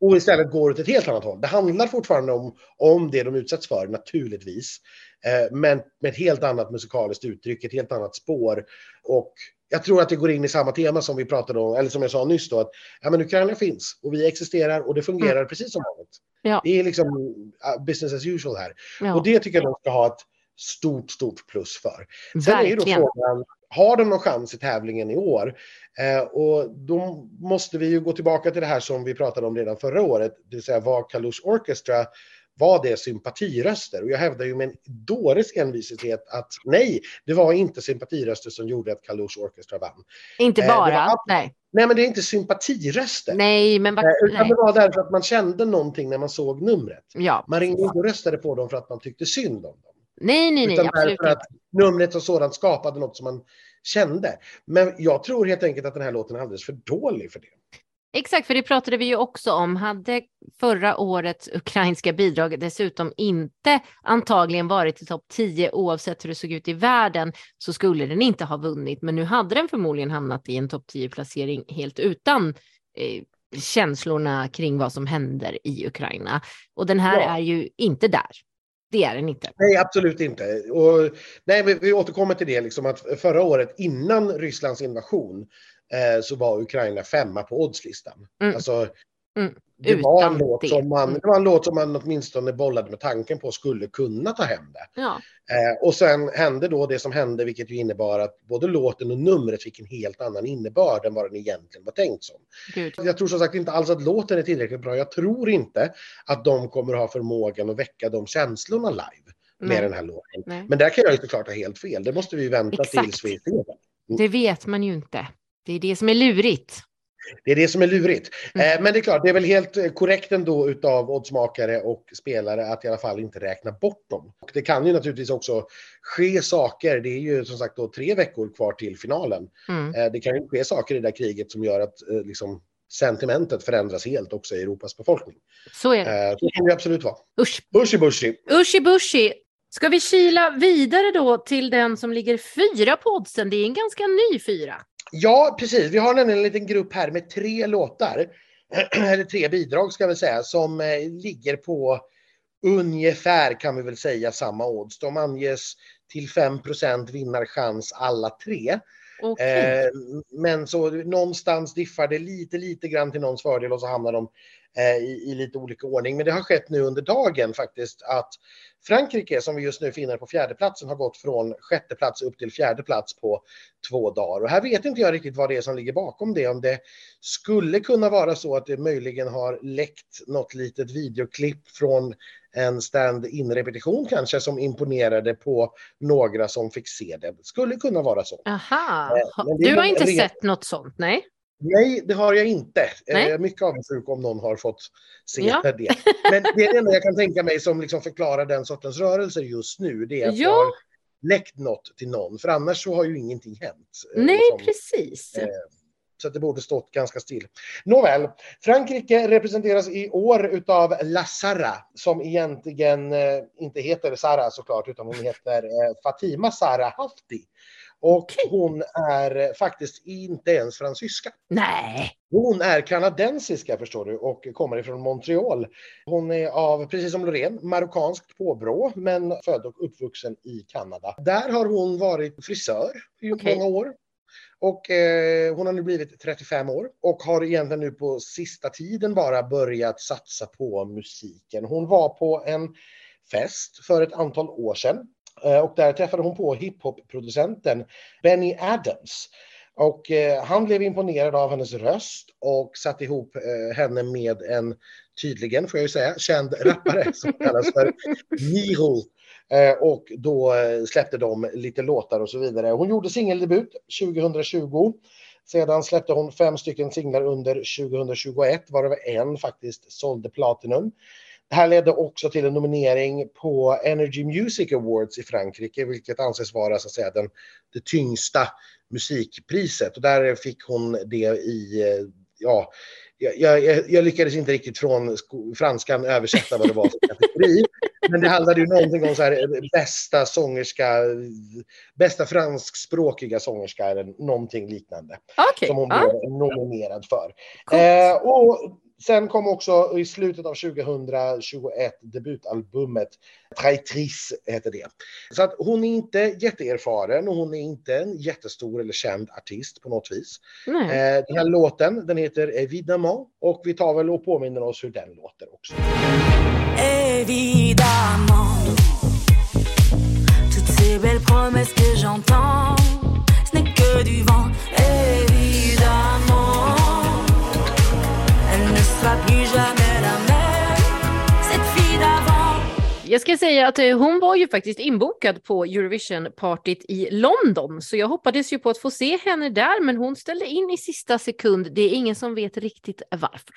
Och istället går åt ett helt annat håll. Det handlar fortfarande om, om det de utsätts för, naturligtvis. Eh, men med ett helt annat musikaliskt uttryck, ett helt annat spår. Och jag tror att det går in i samma tema som vi pratade om, eller som jag sa nyss då, att ja, men Ukraina finns och vi existerar och det fungerar precis som vanligt. Ja. Det är liksom uh, business as usual här. Ja, Och det tycker jag de ska ha ett stort, stort plus för. Sen är ju då verkligen. frågan, har de någon chans i tävlingen i år? Eh, och då måste vi ju gå tillbaka till det här som vi pratade om redan förra året, det vill säga vad Kalush Orchestra var det sympatiröster? Och jag hävdar ju med en dåres envishet att nej, det var inte sympatiröster som gjorde att Kalush Orchestra vann. Inte Eh, bara. var- Nej. Nej, men det är inte sympatiröster. nej, men vad... Eh, Utan det var därför att man kände någonting när man såg numret. Ja. Man ringde inte och röstade på dem för att man tyckte synd om dem. Nej, nej, nej, utan absolut därför att numret och sådant skapade något som man kände. Men jag tror helt enkelt att den här låten är alldeles för dålig för det. Exakt, för det pratade vi ju också om. Hade förra årets ukrainska bidrag dessutom inte antagligen varit i topp 10 oavsett hur det såg ut i världen så skulle den inte ha vunnit. Men nu hade den förmodligen hamnat i en topp 10-placering helt utan eh, känslorna kring vad som händer i Ukraina. Och den här Ja. är ju inte där. Det är den inte. Nej, absolut inte. Och, nej, vi, vi återkommer till det, liksom att förra året innan Rysslands invasion eh, så var Ukraina femma på oddslistan. Mm. Alltså, Mm. det, var en låt det. som man, Mm. det var en låt som man åtminstone bollade med tanken på skulle kunna ta hem det. Ja, Eh, och sen hände då det som hände, vilket ju innebar att både låten och numret fick en helt annan innebörd än vad den egentligen var tänkt som. gud. Jag tror som sagt inte alls att låten är tillräckligt bra. Jag tror inte att de kommer ha förmågan att väcka de känslorna live med Nej. den här låten. Nej. Men där kan jag ju såklart ha helt fel. Det måste vi vänta Exakt. tills vi ser den. Det vet man ju inte. Det är det som är lurigt. Det är det som är lurigt. Mm. Eh, men det är klart, det är väl helt eh, korrekt ändå utav oddsmakare och spelare att i alla fall inte räkna bort dem. Och det kan ju naturligtvis också ske saker. Det är ju som sagt då tre veckor kvar till finalen. Mm. Eh, det kan ju ske saker i det där kriget som gör att liksom, sentimentet förändras helt också i Europas befolkning. Så är det. Så kan det absolut vara. Usch, Bushi bushi. Ushi bushi. Ska vi kila vidare då till den som ligger fyra på oddsen? Det är en ganska ny fyra. Ja, precis. Vi har nämligen en liten grupp här med tre låtar, eller tre bidrag ska vi säga, som eh, ligger på ungefär kan vi väl säga samma odds. De anges till 5% vinnarchans alla tre. Okej. Eh, men så någonstans diffar det lite, lite grann till någons fördel och så hamnar de i, i lite olika ordning. Men det har skett nu under dagen faktiskt att Frankrike, som vi just nu finner på fjärde platsen har gått från sjätte plats upp till fjärde plats på två dagar. Och här vet inte jag riktigt vad det är som ligger bakom det. Om det skulle kunna vara så att det möjligen har läckt något litet videoklipp från en stand-in repetition kanske som imponerade på några som fick se det. Skulle kunna vara så. Aha. eh, Du har inte sett något sånt, nej? Nej, det har jag inte. Nej. Jag är mycket avundsjuk om någon har fått se Ja. det. Men det är det enda jag kan tänka mig som liksom förklarar den sortens rörelser just nu. Det är att Ja. har läckt något till någon. För annars så har ju ingenting hänt. eh, Nej, liksom. precis. Eh, Så det borde stått ganska still. Nåväl, Frankrike representeras i år utav La Sara som egentligen eh, inte heter Sara såklart utan hon heter eh, Fatima Sara Hafti. Och hon är eh, faktiskt inte ens fransyska. Nej. Hon är kanadensiska förstår du och kommer ifrån Montreal. Hon är av, precis som Loreen, marockanskt påbrå men född och uppvuxen i Kanada. Där har hon varit frisör i Okej. många år. Och eh, hon har nu blivit 35 år och har egentligen nu på sista tiden bara börjat satsa på musiken. Hon var på en fest för ett antal år sedan och där träffade hon på hiphop-producenten Benny Adams. Och eh, han blev imponerad av hennes röst och satte ihop eh, henne med en, tydligen får jag ju säga, känd rappare som kallas för Miro. Eh, och då eh, släppte de lite låtar och så vidare. Hon gjorde singeldebut 2020. Sedan släppte hon fem stycken singlar under 2021, varav en faktiskt sålde Platinum. Det här ledde också till en nominering på Energy Music Awards i Frankrike, vilket anses vara så att säga, den, det tyngsta musikpriset. Och där fick hon det i, eh, ja, jag, jag, jag lyckades inte riktigt från franskan översätta vad det var för kategori. Men det handlade ju någonting om så här, eh, bästa sångerska, bästa franskspråkiga sångerska eller någonting liknande Okej. som hon blev nominerad för. coolt. Eh, och sen kom också i slutet av 2021 debutalbumet Traitrice heter det. Så att hon är inte jätteerfaren och hon är inte en jättestor eller känd artist på något vis. Nej. Eh, den här låten den heter Evidemment och vi tar väl och påminner oss hur den låter också. Évidemment, toutes ces belles promesses que j'entends, Jag ska säga att eh, hon var ju faktiskt inbokad på Eurovision-partyt i London, så jag hoppades ju på att få se henne där, men hon ställde in i sista sekund. Det är ingen som vet riktigt varför.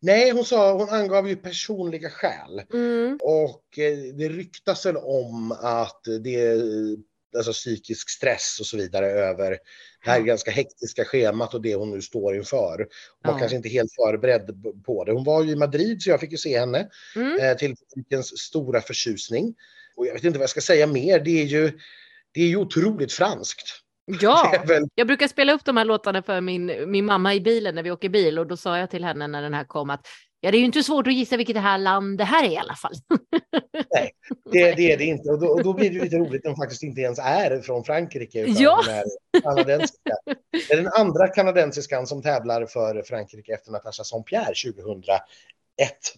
Nej, hon sa, hon angav ju personliga skäl. Mm. Och eh, det ryktas väl om att det alltså psykisk stress och så vidare över det här ganska hektiska schemat och det hon nu står inför. Hon var Ja. kanske inte helt förberedd på det. Hon var ju i Madrid så jag fick ju se henne Mm. eh, till publikens stora förtjusning. Och jag vet inte vad jag ska säga mer. Det är ju, det är ju otroligt franskt. Ja, väl, jag brukar spela upp de här låtarna för min, min mamma i bilen när vi åker bil och då sa jag till henne när den här kom att ja, det är ju inte svårt att gissa vilket det här land det här är i alla fall. det, det är det inte. Och då, och då blir det lite roligt när hon faktiskt inte ens är från Frankrike. Utan Ja. hon är kanadensiska. Det är den andra kanadensiskan som tävlar för Frankrike efter Natasha Saint-Pierre 2001.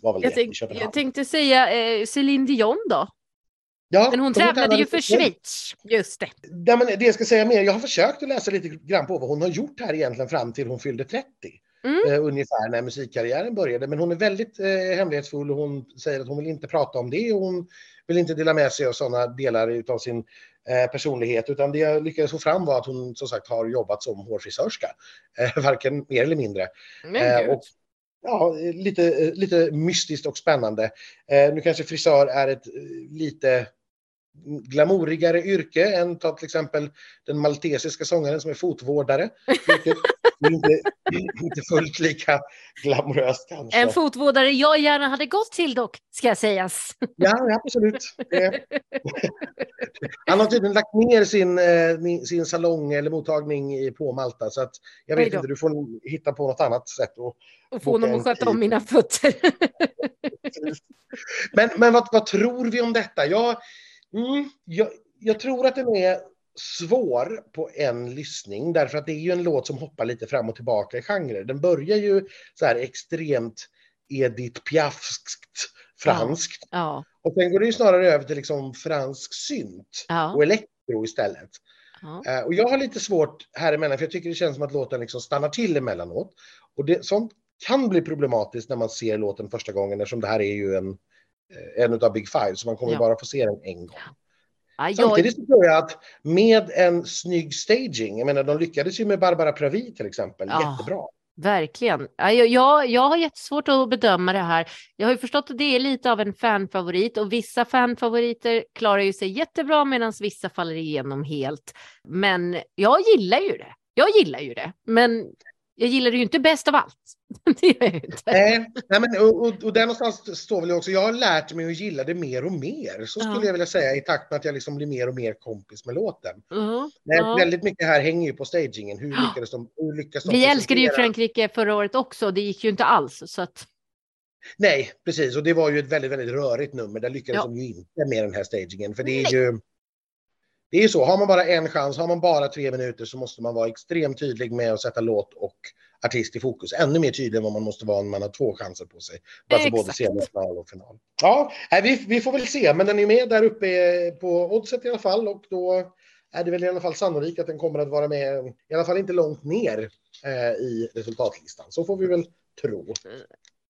Var väl det, Jag, i tänk, jag tänkte säga eh, Céline Dion då, ja, men hon tävlade ju för Schweiz. Just det. Ja, men det jag ska säga mer, jag har försökt att läsa lite grann på vad hon har gjort här egentligen fram till hon fyllde 30. Mm. Eh, ungefär när musikkarriären började. Men hon är väldigt eh, hemlighetsfull och hon säger att hon vill inte prata om det och hon vill inte dela med sig av sådana delar av sin eh, personlighet. Utan det jag lyckades få fram var att hon som sagt har jobbat som hårfrisörska. Eh, varken mer eller mindre. Men Eh, och, ja, lite, eh, lite mystiskt och spännande. Eh, nu kanske frisör är ett lite glamourigare yrke än ta till exempel den maltesiska sångaren som är fotvårdare. Vilket inte, inte fullt lika glamoröst kanske. En fotvårdare jag gärna hade gått till dock, ska sägas. Ja, absolut. Han har tydligen lagt ner sin, eh, sin salong eller mottagning på Malta så att jag vet inte, du får hitta på något annat sätt. Och Och få honom att sköta om mina fötter. Men, men vad, vad tror vi om detta? Jag, mm, jag, jag tror att den är svår på en lyssning därför att det är ju en låt som hoppar lite fram och tillbaka i genrer. Den börjar ju så här extremt Edith Piafskt franskt ja, och sen går det ju snarare över till liksom fransk synt ja, och elektro istället. ja. Eh, och jag har lite svårt här emellan för jag tycker det känns som att låten liksom stannar till emellanåt. Och det, sånt kan bli problematiskt när man ser låten första gången eftersom det här är ju en, eh, en av Big Five så man kommer Ja. bara få se den en gång. Jag, Samtidigt så tror jag att med en snygg staging, jag menar de lyckades ju med Barbara Pravi till exempel, Ja. jättebra. Verkligen. Ja, jag, jag, jag har jättesvårt att bedöma det här. Jag har ju förstått att det är lite av en fanfavorit och vissa fanfavoriter klarar ju sig jättebra medan vissa faller igenom helt. Men jag gillar ju det. Jag gillar ju det, men jag gillar det ju inte bäst av allt. det gör jag inte. Nej, nej men, och, och, och där någonstans står väl också, jag har lärt mig att gilla det mer och mer, så skulle Ja. jag vilja säga i takt med att jag liksom blir mer och mer kompis med låten. Ja, Nej, ja. Väldigt mycket här hänger ju på stagingen. Hur lyckades de, hur lyckas de Vi älskade ju Frankrike förra året också. Det gick ju inte alls. Så att, Nej, precis. Och det var ju ett väldigt, väldigt rörigt nummer. Där lyckades Ja. de ju inte med den här stagingen. För det är Nej. ju... Det är så, har man bara en chans, har man bara tre minuter så måste man vara extremt tydlig med att sätta låt och artist i fokus. Ännu mer tydlig än vad man måste vara när man har två chanser på sig. Alltså både semifinal och final. Ja, vi, vi får väl se. Men den är med där uppe på oddset i alla fall. Och då är det väl i alla fall sannolikt att den kommer att vara med, i alla fall inte långt ner eh, i resultatlistan. Så får vi väl tro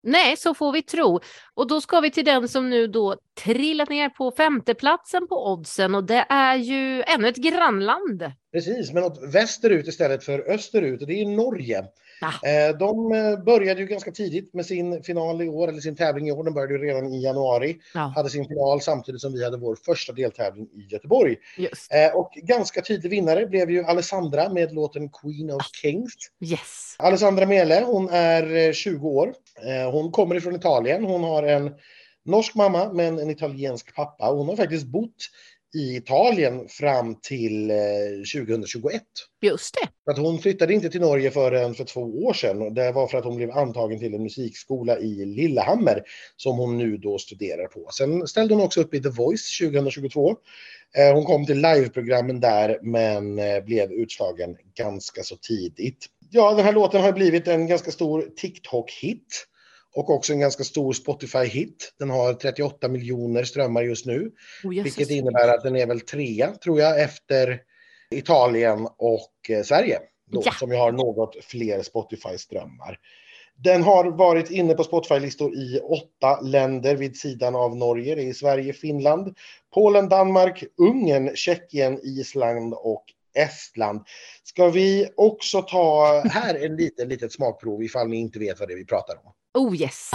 nej, så får vi tro. Och då ska vi till den som nu då trillat ner på femteplatsen på oddsen och det är ju ännu ett grannland. Precis, men åt västerut istället för österut och det är Norge. Ah. Eh, De eh, började ju ganska tidigt med sin final i år, eller sin tävling i år. Den började ju redan i januari. Ja, Hade sin final samtidigt som vi hade vår första deltävling i Göteborg. just. Eh, Och ganska tydlig vinnare blev ju Alessandra med låten Queen of Kings. Yes. Alessandra Mele, hon är eh, 20 år. Hon kommer ifrån Italien. Hon har en norsk mamma men en italiensk pappa. Hon har faktiskt bott i Italien fram till eh, 2021. Just det. Att hon flyttade inte till Norge förrän för två år sedan. Det var för att hon blev antagen till en musikskola i Lillehammer som hon nu då studerar på. Sen ställde hon också upp i The Voice 2022. Eh, Hon kom till liveprogrammen där men eh, blev utslagen ganska så tidigt. Ja, den här låten har blivit en ganska stor TikTok-hit och också en ganska stor Spotify-hit. Den har 38 miljoner strömmar just nu. Oh. Vilket innebär att den är väl trea, tror jag, efter Italien och eh, Sverige. Då, Ja. Som ju har något fler Spotify-strömmar. Den har varit inne på Spotify-listor i åtta länder vid sidan av Norge. Det är Sverige, Finland, Polen, Danmark, Ungern, Tjeckien, Island och Estland. Ska vi också ta här en liten, litet smakprov ifall ni inte vet vad det är vi pratar om. Oh yes.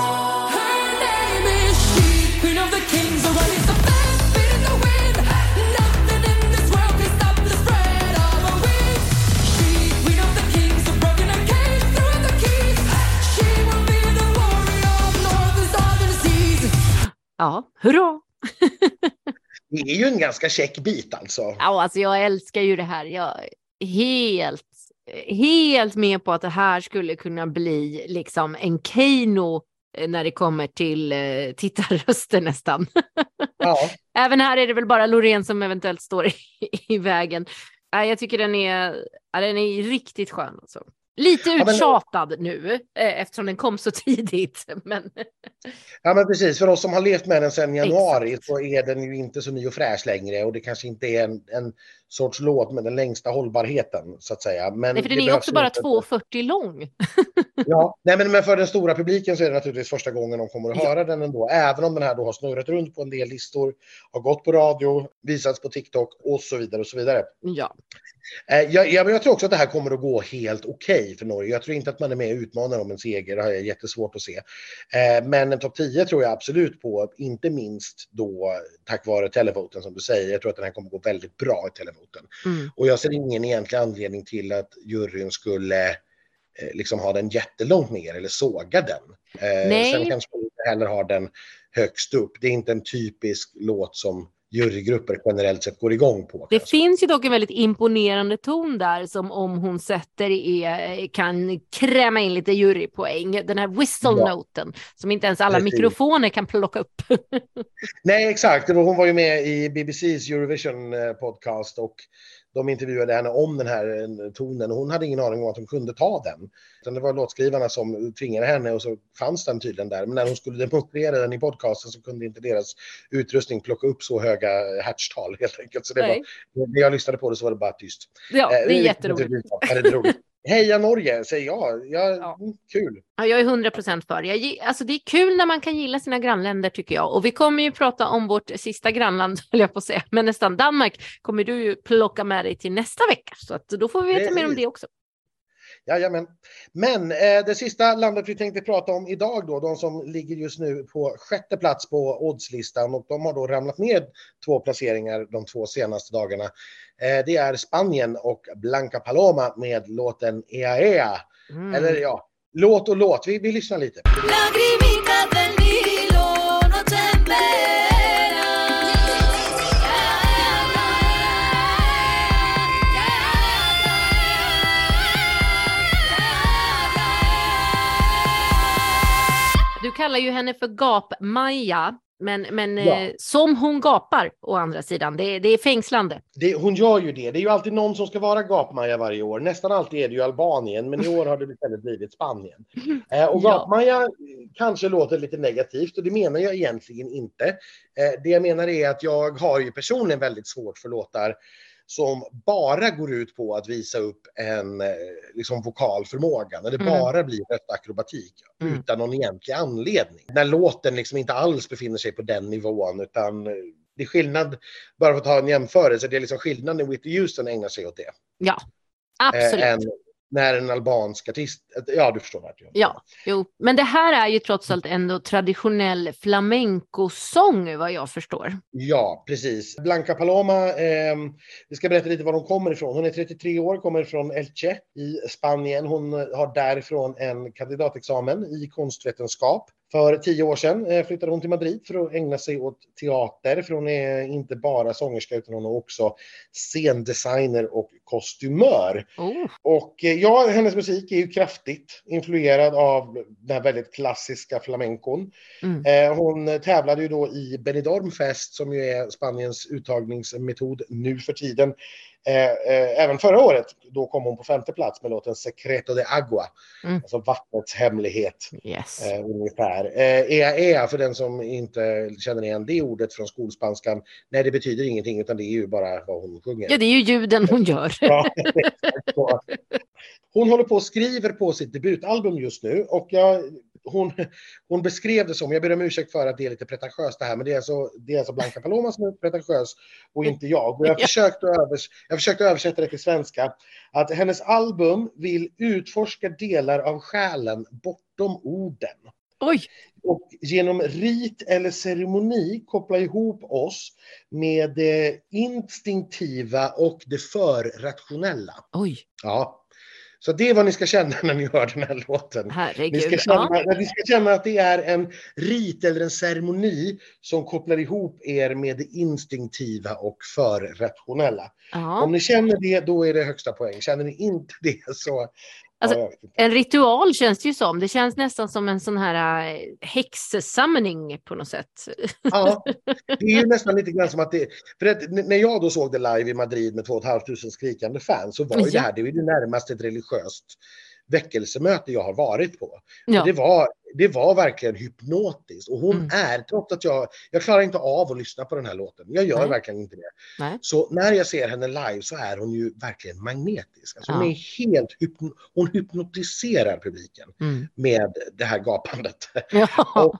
Ja, hurra! Det är ju en ganska käck bit alltså. Ja, alltså jag älskar ju det här. Jag är helt, helt med på att det här skulle kunna bli liksom en Keino eh, när det kommer till eh, tittarröster nästan. Ja. Även här är det väl bara Loreen som eventuellt står i, i vägen. Ja, jag tycker den är, ja, den är riktigt skön. Alltså. Lite men- uttjatad nu eh, eftersom den kom så tidigt. Men Ja men precis, för oss som har levt med den sedan januari så är den ju inte så ny och fräsch längre och det kanske inte är en, en sorts låt med den längsta hållbarheten så att säga. Men nej, för den är också bara inte- 2,40 lång. Ja, nej men, men för den stora publiken så är det naturligtvis första gången de kommer att Ja. höra den ändå. Även om den här då har snurrat runt på en del listor, har gått på radio, visats på TikTok och så vidare och så vidare. Ja. Eh, jag, jag, jag tror också att det här kommer att gå helt okej för Norge. Jag tror inte att man är med och utmanar om en seger, det har jag jättesvårt att se. Eh, men en topp 10 tror jag absolut på, inte minst då tack vare televoten som du säger. Jag tror att den här kommer gå väldigt bra i televoten. Mm. Och jag ser ingen egentlig anledning till att juryn skulle eh, liksom ha den jättelångt ner eller såga den. Eh, Nej. Sen kanske man inte heller har den högst upp. Det är inte en typisk låt som jurygrupper generellt sett går igång på. Det kanske. finns ju dock en väldigt imponerande ton där som om hon sätter är, kan kräma in lite jurypoäng. Den här whistle-noten som inte ens alla Precis. mikrofoner kan plocka upp. Nej, exakt. Det hon var ju med i BBCs Eurovision eh, podcast och de intervjuade henne om den här eh, tonen och hon hade ingen aning om att hon kunde ta den. Utan det var låtskrivarna som tvingade henne och så fanns den tydligen där. Men när hon skulle demonstrera den i podcasten så kunde inte deras utrustning plocka upp så höga hertztal helt enkelt. Så det Nej. var, när jag lyssnade på det så var det bara tyst. Ja, Eh, det är jätteroligt. Ja, det är roligt. Heja Norge, säger jag. jag Ja. mm, Kul. Ja, jag är 100 procent för. Jag, alltså, det är kul när man kan gilla sina grannländer tycker jag. Och vi kommer ju prata om vårt sista grannland, höll jag på att säga. Men nästan Danmark kommer du ju plocka med dig till nästa vecka. Så att då får vi veta mer om det också. Jajamän. Men eh, det sista landet vi tänkte prata om idag då, de som ligger just nu på sjätte plats på oddslistan och de har då ramlat ner två placeringar de två senaste dagarna. Eh, det är Spanien och Blanca Paloma med låten Ea Ea. Mm. Eller ja, låt och låt. Vi, vi lyssnar lite. Kallar ju henne för Gap-Maja. Men, men Ja. eh, som hon gapar å andra sidan, det, är- det är fängslande. Det, hon gör ju det. Det är ju alltid någon som ska vara gapmaja varje år. Nästan alltid är det ju Albanien, men i år har det istället blivit Spanien. Eh, och Ja. gapmaja eh, kanske låter lite negativt och det menar jag egentligen inte. Eh, det jag menar är att jag har ju personligen väldigt svårt för låtar som bara går ut på att visa upp en eh, liksom vokal förmåga, när det Mm. bara blir röstakrobatik Mm. utan någon egentlig anledning. När låten liksom inte alls befinner sig på den nivån utan eh, det är skillnad, bara för att ta en jämförelse, det är liksom skillnad när Whitney Houston ägnar sig åt det. Ja, absolut. Eh, än när en albansk artist, ja du förstår vart jag Ja, jo. Men det här är ju trots allt ändå traditionell flamencosång vad jag förstår. Ja, precis. Blanca Paloma, eh, vi ska berätta lite var hon kommer ifrån. Hon är 33 år, kommer från Elche i Spanien. Hon eh, har därifrån en kandidatexamen i konstvetenskap. För tio år sedan eh, flyttade hon till Madrid för att ägna sig åt teater, för hon är inte bara sångerska utan hon är också scendesigner och kostymör. Oh. Och eh, ja, hennes musik är ju kraftigt influerad av den här väldigt klassiska flamencon. Mm. Eh, hon tävlade ju då i Benidorm Fest som ju är Spaniens uttagningsmetod nu för tiden. Eh, även förra året, då kom hon på femte plats med låten Secreto de Agua, Mm. alltså vattnets hemlighet. Yes. Eh, ungefär. Ea ea, för den som inte känner igen det ordet från skolspanskan, nej det betyder ingenting utan det är ju bara vad hon sjunger. Ja, det är ju ljuden hon gör. Ja. Hon håller på och skriver på sitt debutalbum just nu och jag, hon, hon beskrev det som, jag ber om ursäkt för att det är lite pretentiöst det här, men det är alltså, det är alltså Blanca Paloma som är pretentiös och inte jag. Och jag har Ja. försökt att, övers, jag har försökt att översätta det till svenska, att hennes album vill utforska delar av själen bortom orden. Oj, Och genom rit eller ceremoni koppla ihop oss med det instinktiva och det förrationella. oj, Ja. Så det är vad ni ska känna när ni hör den här låten. Ni herregud. ska, känna, Ja. ni ska känna att det är en rit eller en ceremoni som kopplar ihop er med det instinktiva och förrationella. Om Ja. ni känner det, då är det högsta poäng. Känner ni inte det så... Alltså. En ritual känns det ju som. Det känns nästan som en sån här eh, häxsamling på något sätt. Ja, det är ju nästan lite grann som att det... För att när jag då såg det live i Madrid med 2 500 skrikande fans så var ju det Ja. här, det var ju närmast ett religiöst väckelsemöte jag har varit på. Ja. Det, var, det var verkligen hypnotiskt och hon Mm. är, trots att jag, jag klarar inte av att lyssna på den här låten. Jag gör Nej. verkligen inte det. Nej. Så när jag ser henne live så är hon ju verkligen magnetisk. Alltså hon Ja. är helt hypno, hon hypnotiserar publiken Mm. med det här gapandet. Ja.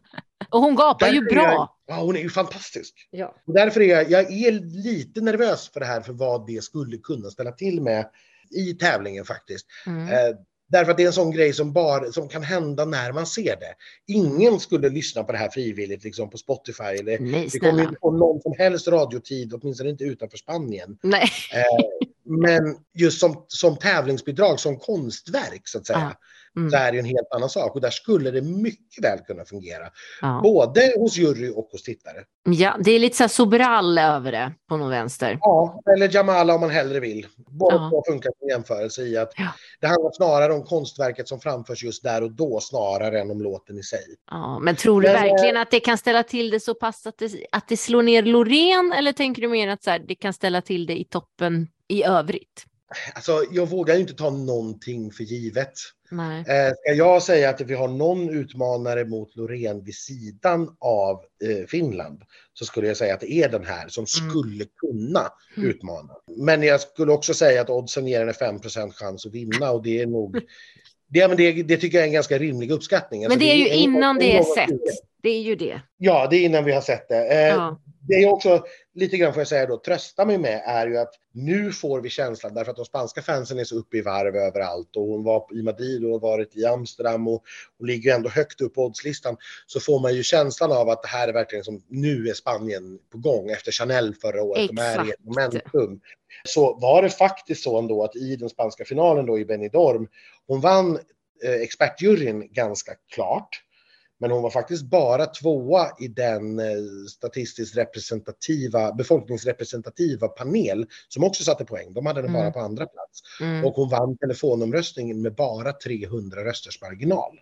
Och hon gapar ju jag- bra. Ja, hon är ju fantastisk. Ja. Och därför är jag, jag är lite nervös för det här, för vad det skulle kunna ställa till med i tävlingen faktiskt. Mm. Eh, därför att det är en sån grej som, bara, som kan hända när man ser det. Ingen skulle lyssna på det här frivilligt liksom på Spotify. Eller, Nej, det kommer inte få någon som helst radiotid, åtminstone inte utanför Spanien. Nej. Men just som, som tävlingsbidrag, som konstverk så att säga, Mm. så är det en helt annan sak. Och där skulle det mycket väl kunna fungera. Ja. Både hos jury och hos tittare. ja, det är lite så här Sobral över det på någon vänster. Ja, eller Jamala om man hellre vill. Båda Ja. två funkar som jämförelse i att Ja. det handlar snarare om konstverket som framförs just där och då snarare än om låten i sig. Ja, men tror du Men, eh, verkligen att det kan ställa till det så pass att det, att det slår ner Loreen eller tänker du mer att så här, det kan ställa till det i toppen i övrigt? Alltså, jag vågar ju inte ta någonting för givet. Nej. Eh, ska jag säga att vi har någon utmanare mot Loreen vid sidan av eh, Finland så skulle jag säga att det är den här som Mm. skulle kunna Mm. utmana. Men jag skulle också säga att oddsen ger henne 5 chans att vinna och det är nog det, men det, det tycker jag är en ganska rimlig uppskattning. Men Alltså, det är ju en- innan en det är sett. Det är ju det. Ja, det är innan vi har sett det. Eh, Ja. Det är också lite grann får jag säga då, trösta mig med är ju att nu får vi känslan därför att de spanska fansen är så uppe i varv överallt och hon var i Madrid och har varit i Amsterdam och, och ligger ändå högt upp på oddslistan så får man ju känslan av att det här är verkligen som nu är Spanien på gång efter Chanel förra året. De är i ett Exakt. momentum. Så var det faktiskt så ändå att i den spanska finalen då i Benidorm, hon vann eh, expertjuryn ganska klart. Men hon var faktiskt bara tvåa i den eh, statistiskt representativa, befolkningsrepresentativa panel som också satte poäng. De hade den Mm. bara på andra plats. Mm. Och hon vann telefonomröstningen med bara 300 rösters marginal.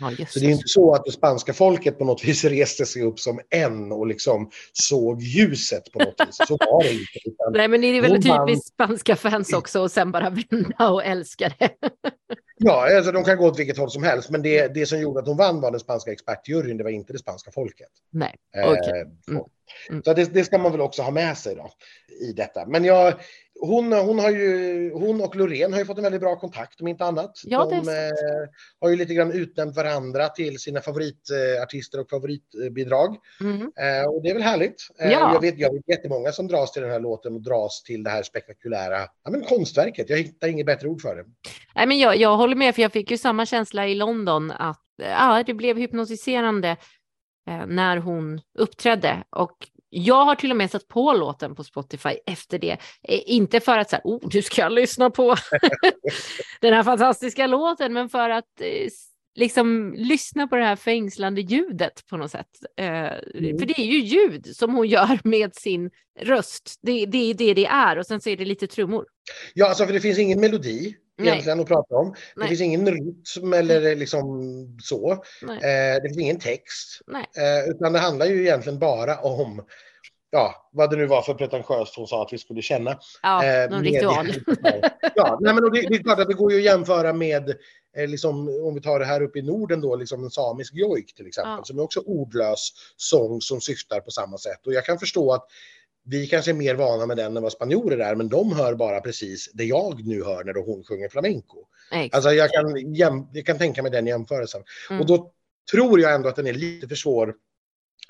Ja, Så det är inte så att det spanska folket på något vis reste sig upp som en och liksom såg ljuset på något vis. Så var det inte. Nej, men det är väl Hon vann- typiskt spanska fans också och sen bara vända och älska det. Ja, alltså de kan gå åt vilket håll som helst. Men det, det som gjorde att hon vann var den spanska expertjuryn, det var inte det spanska folket. Nej, Eh, okej. så. Mm. Mm. Så det, det ska man väl också ha med sig då i detta. Men jag, hon, hon, har ju, hon och Loreen har ju fått en väldigt bra kontakt om inte annat. Ja, De eh, har ju lite grann utnämnt varandra till sina favoritartister och favoritbidrag. Mm. Eh, och det är väl härligt. Eh, Ja. jag, vet, jag vet jättemånga som dras till den här låten och dras till det här spektakulära ja, men konstverket. Jag hittar inget bättre ord för det. Nej, men jag, jag håller med, för jag fick ju samma känsla i London att ja, det blev hypnotiserande eh, när hon uppträdde. Och jag har till och med satt på låten på Spotify efter det. Eh, inte för att så här, oh, nu ska lyssna på den här fantastiska låten, men för att eh, liksom lyssna på det här fängslande ljudet på något sätt. Eh, För det är ju ljud som hon gör med sin röst. Det, det är det det är och sen så är det lite trummor. Ja, alltså för det finns ingen melodi Nej. egentligen att prata om. Det Nej. finns ingen rytm eller liksom så. Nej. Eh, det finns ingen text. Nej. Eh, utan det handlar ju egentligen bara om ja, vad det nu var för pretentiöst hon sa att vi skulle känna. Ja, Eh, någon ritual. ja, nej, men det, det är klart att det går ju att jämföra med, eh, liksom, om vi tar det här uppe i Norden då, liksom en samisk jojk till exempel, Ja. som är också ordlös sång som syftar på samma sätt. Och jag kan förstå att vi kanske är mer vana med den än vad spanjorer är, men de hör bara precis det jag nu hör när hon sjunger flamenco. Exakt. Alltså jag kan, jag kan tänka mig den jämförelsen. Mm. Och då tror jag ändå att den är lite för svår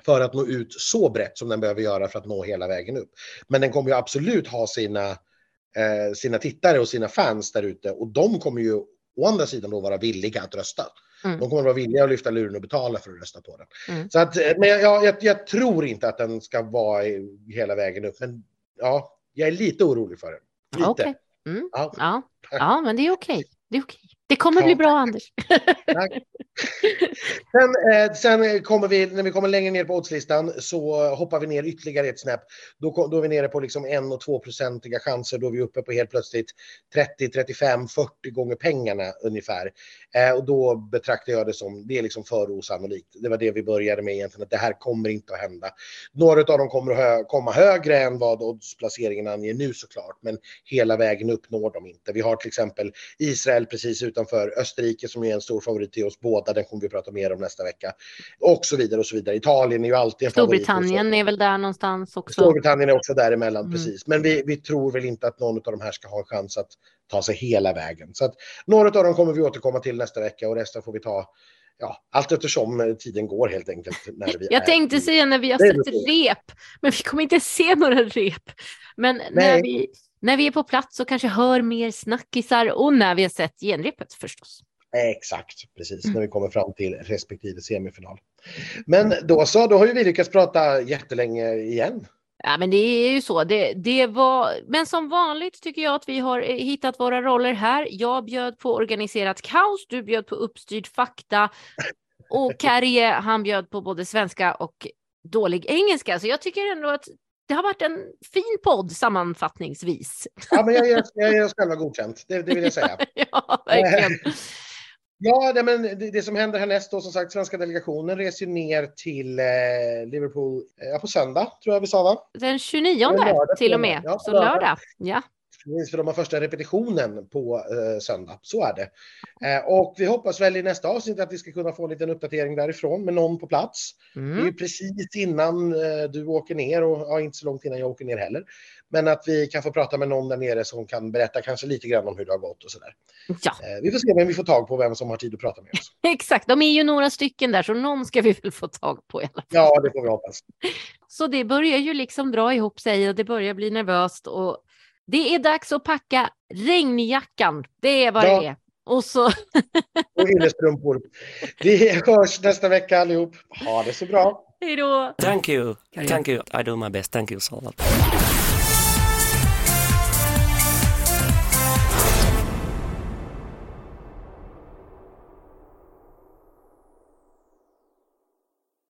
för att nå ut så brett som den behöver göra för att nå hela vägen upp. Men den kommer ju absolut ha sina, eh, sina tittare och sina fans där ute och de kommer ju å andra sidan då vara villiga att rösta. Mm. De kommer vara villiga att lyfta luren och betala för att rösta på den. Mm. Så att, eh, men jag, jag, jag tror inte att den ska vara hela vägen upp. Men ja, jag är lite orolig för den. Lite. Okej. Mm. Ja. Ja. ja, men det är okej. Det är okej. Det kommer bli Ja. bra, Anders. Tack. Sen, eh, sen kommer vi, när vi kommer längre ner på oddslistan så hoppar vi ner ytterligare ett snäpp. Då, då är vi nere på liksom 1 och 2 procentiga chanser. Då är vi uppe på helt plötsligt 30, 35, 40 gånger pengarna ungefär. Eh, och då betraktar jag det som, det är liksom för osannolikt. Det var det vi började med egentligen, att det här kommer inte att hända. Några av dem kommer att hö- komma högre än vad oddsplaceringen anger nu såklart, men hela vägen upp når de inte. Vi har till exempel Israel precis utanför Österrike som är en stor favorit till oss båda. Den kommer vi prata mer om nästa vecka. Och så vidare och så vidare. Italien är ju alltid en favorit. Storbritannien är väl där någonstans också. Storbritannien är också däremellan, Mm. precis. Men vi, vi tror väl inte att någon av de här ska ha en chans att ta sig hela vägen. Så att några av dem kommer vi återkomma till nästa vecka och resten får vi ta ja, allt eftersom tiden går helt enkelt. När vi Jag tänkte i- säga när vi har sett rep, men vi kommer inte se några rep. Men när Nej. vi, när vi är på plats och kanske hör mer snackisar och när vi har sett genrepet förstås. Exakt, precis. När vi kommer fram till respektive semifinal. Men då så, då har ju vi lyckats prata jättelänge igen. Ja, men det är ju så. Det, det var... Men som vanligt tycker jag att vi har eh, hittat våra roller här. Jag bjöd på organiserat kaos, du bjöd på uppstyrd fakta och Kärje, han bjöd på både svenska och dålig engelska. Så jag tycker ändå att det har varit en fin podd sammanfattningsvis. Ja, men jag ger, jag ger oss själva godkänt, det, det vill jag säga. ja, verkligen. Ja, det, men det, det som händer härnäst då, som sagt, svenska delegationen reser ju ner till eh, Liverpool eh, på söndag, tror jag vi sa va? Den 29 Det är lördag till och med. Ja, så lördag. lördag. Ja. Precis, för de har första repetitionen på eh, söndag. Så är det. Eh, och vi hoppas väl i nästa avsnitt att vi ska kunna få en liten uppdatering därifrån med någon på plats. Det är Mm. ju precis innan eh, du åker ner och ja, inte så långt innan jag åker ner heller. Men att vi kan få prata med någon där nere som kan berätta kanske lite grann om hur det har gått och sådär. ja, Eh, vi får se vem vi får tag på, vem som har tid att prata med oss. exakt. De är ju några stycken där, så någon ska vi väl få tag på i alla fall. Ja, det får vi hoppas. Så det börjar ju liksom dra ihop sig och det börjar bli nervöst och det är dags att packa regnjackan. Det är vad Ja. det är. Och så Och yllestrumpor. Vi hörs nästa vecka allihop. Ha det så bra. hej då. Thank you. Thank you. I do my best. Thank you so much.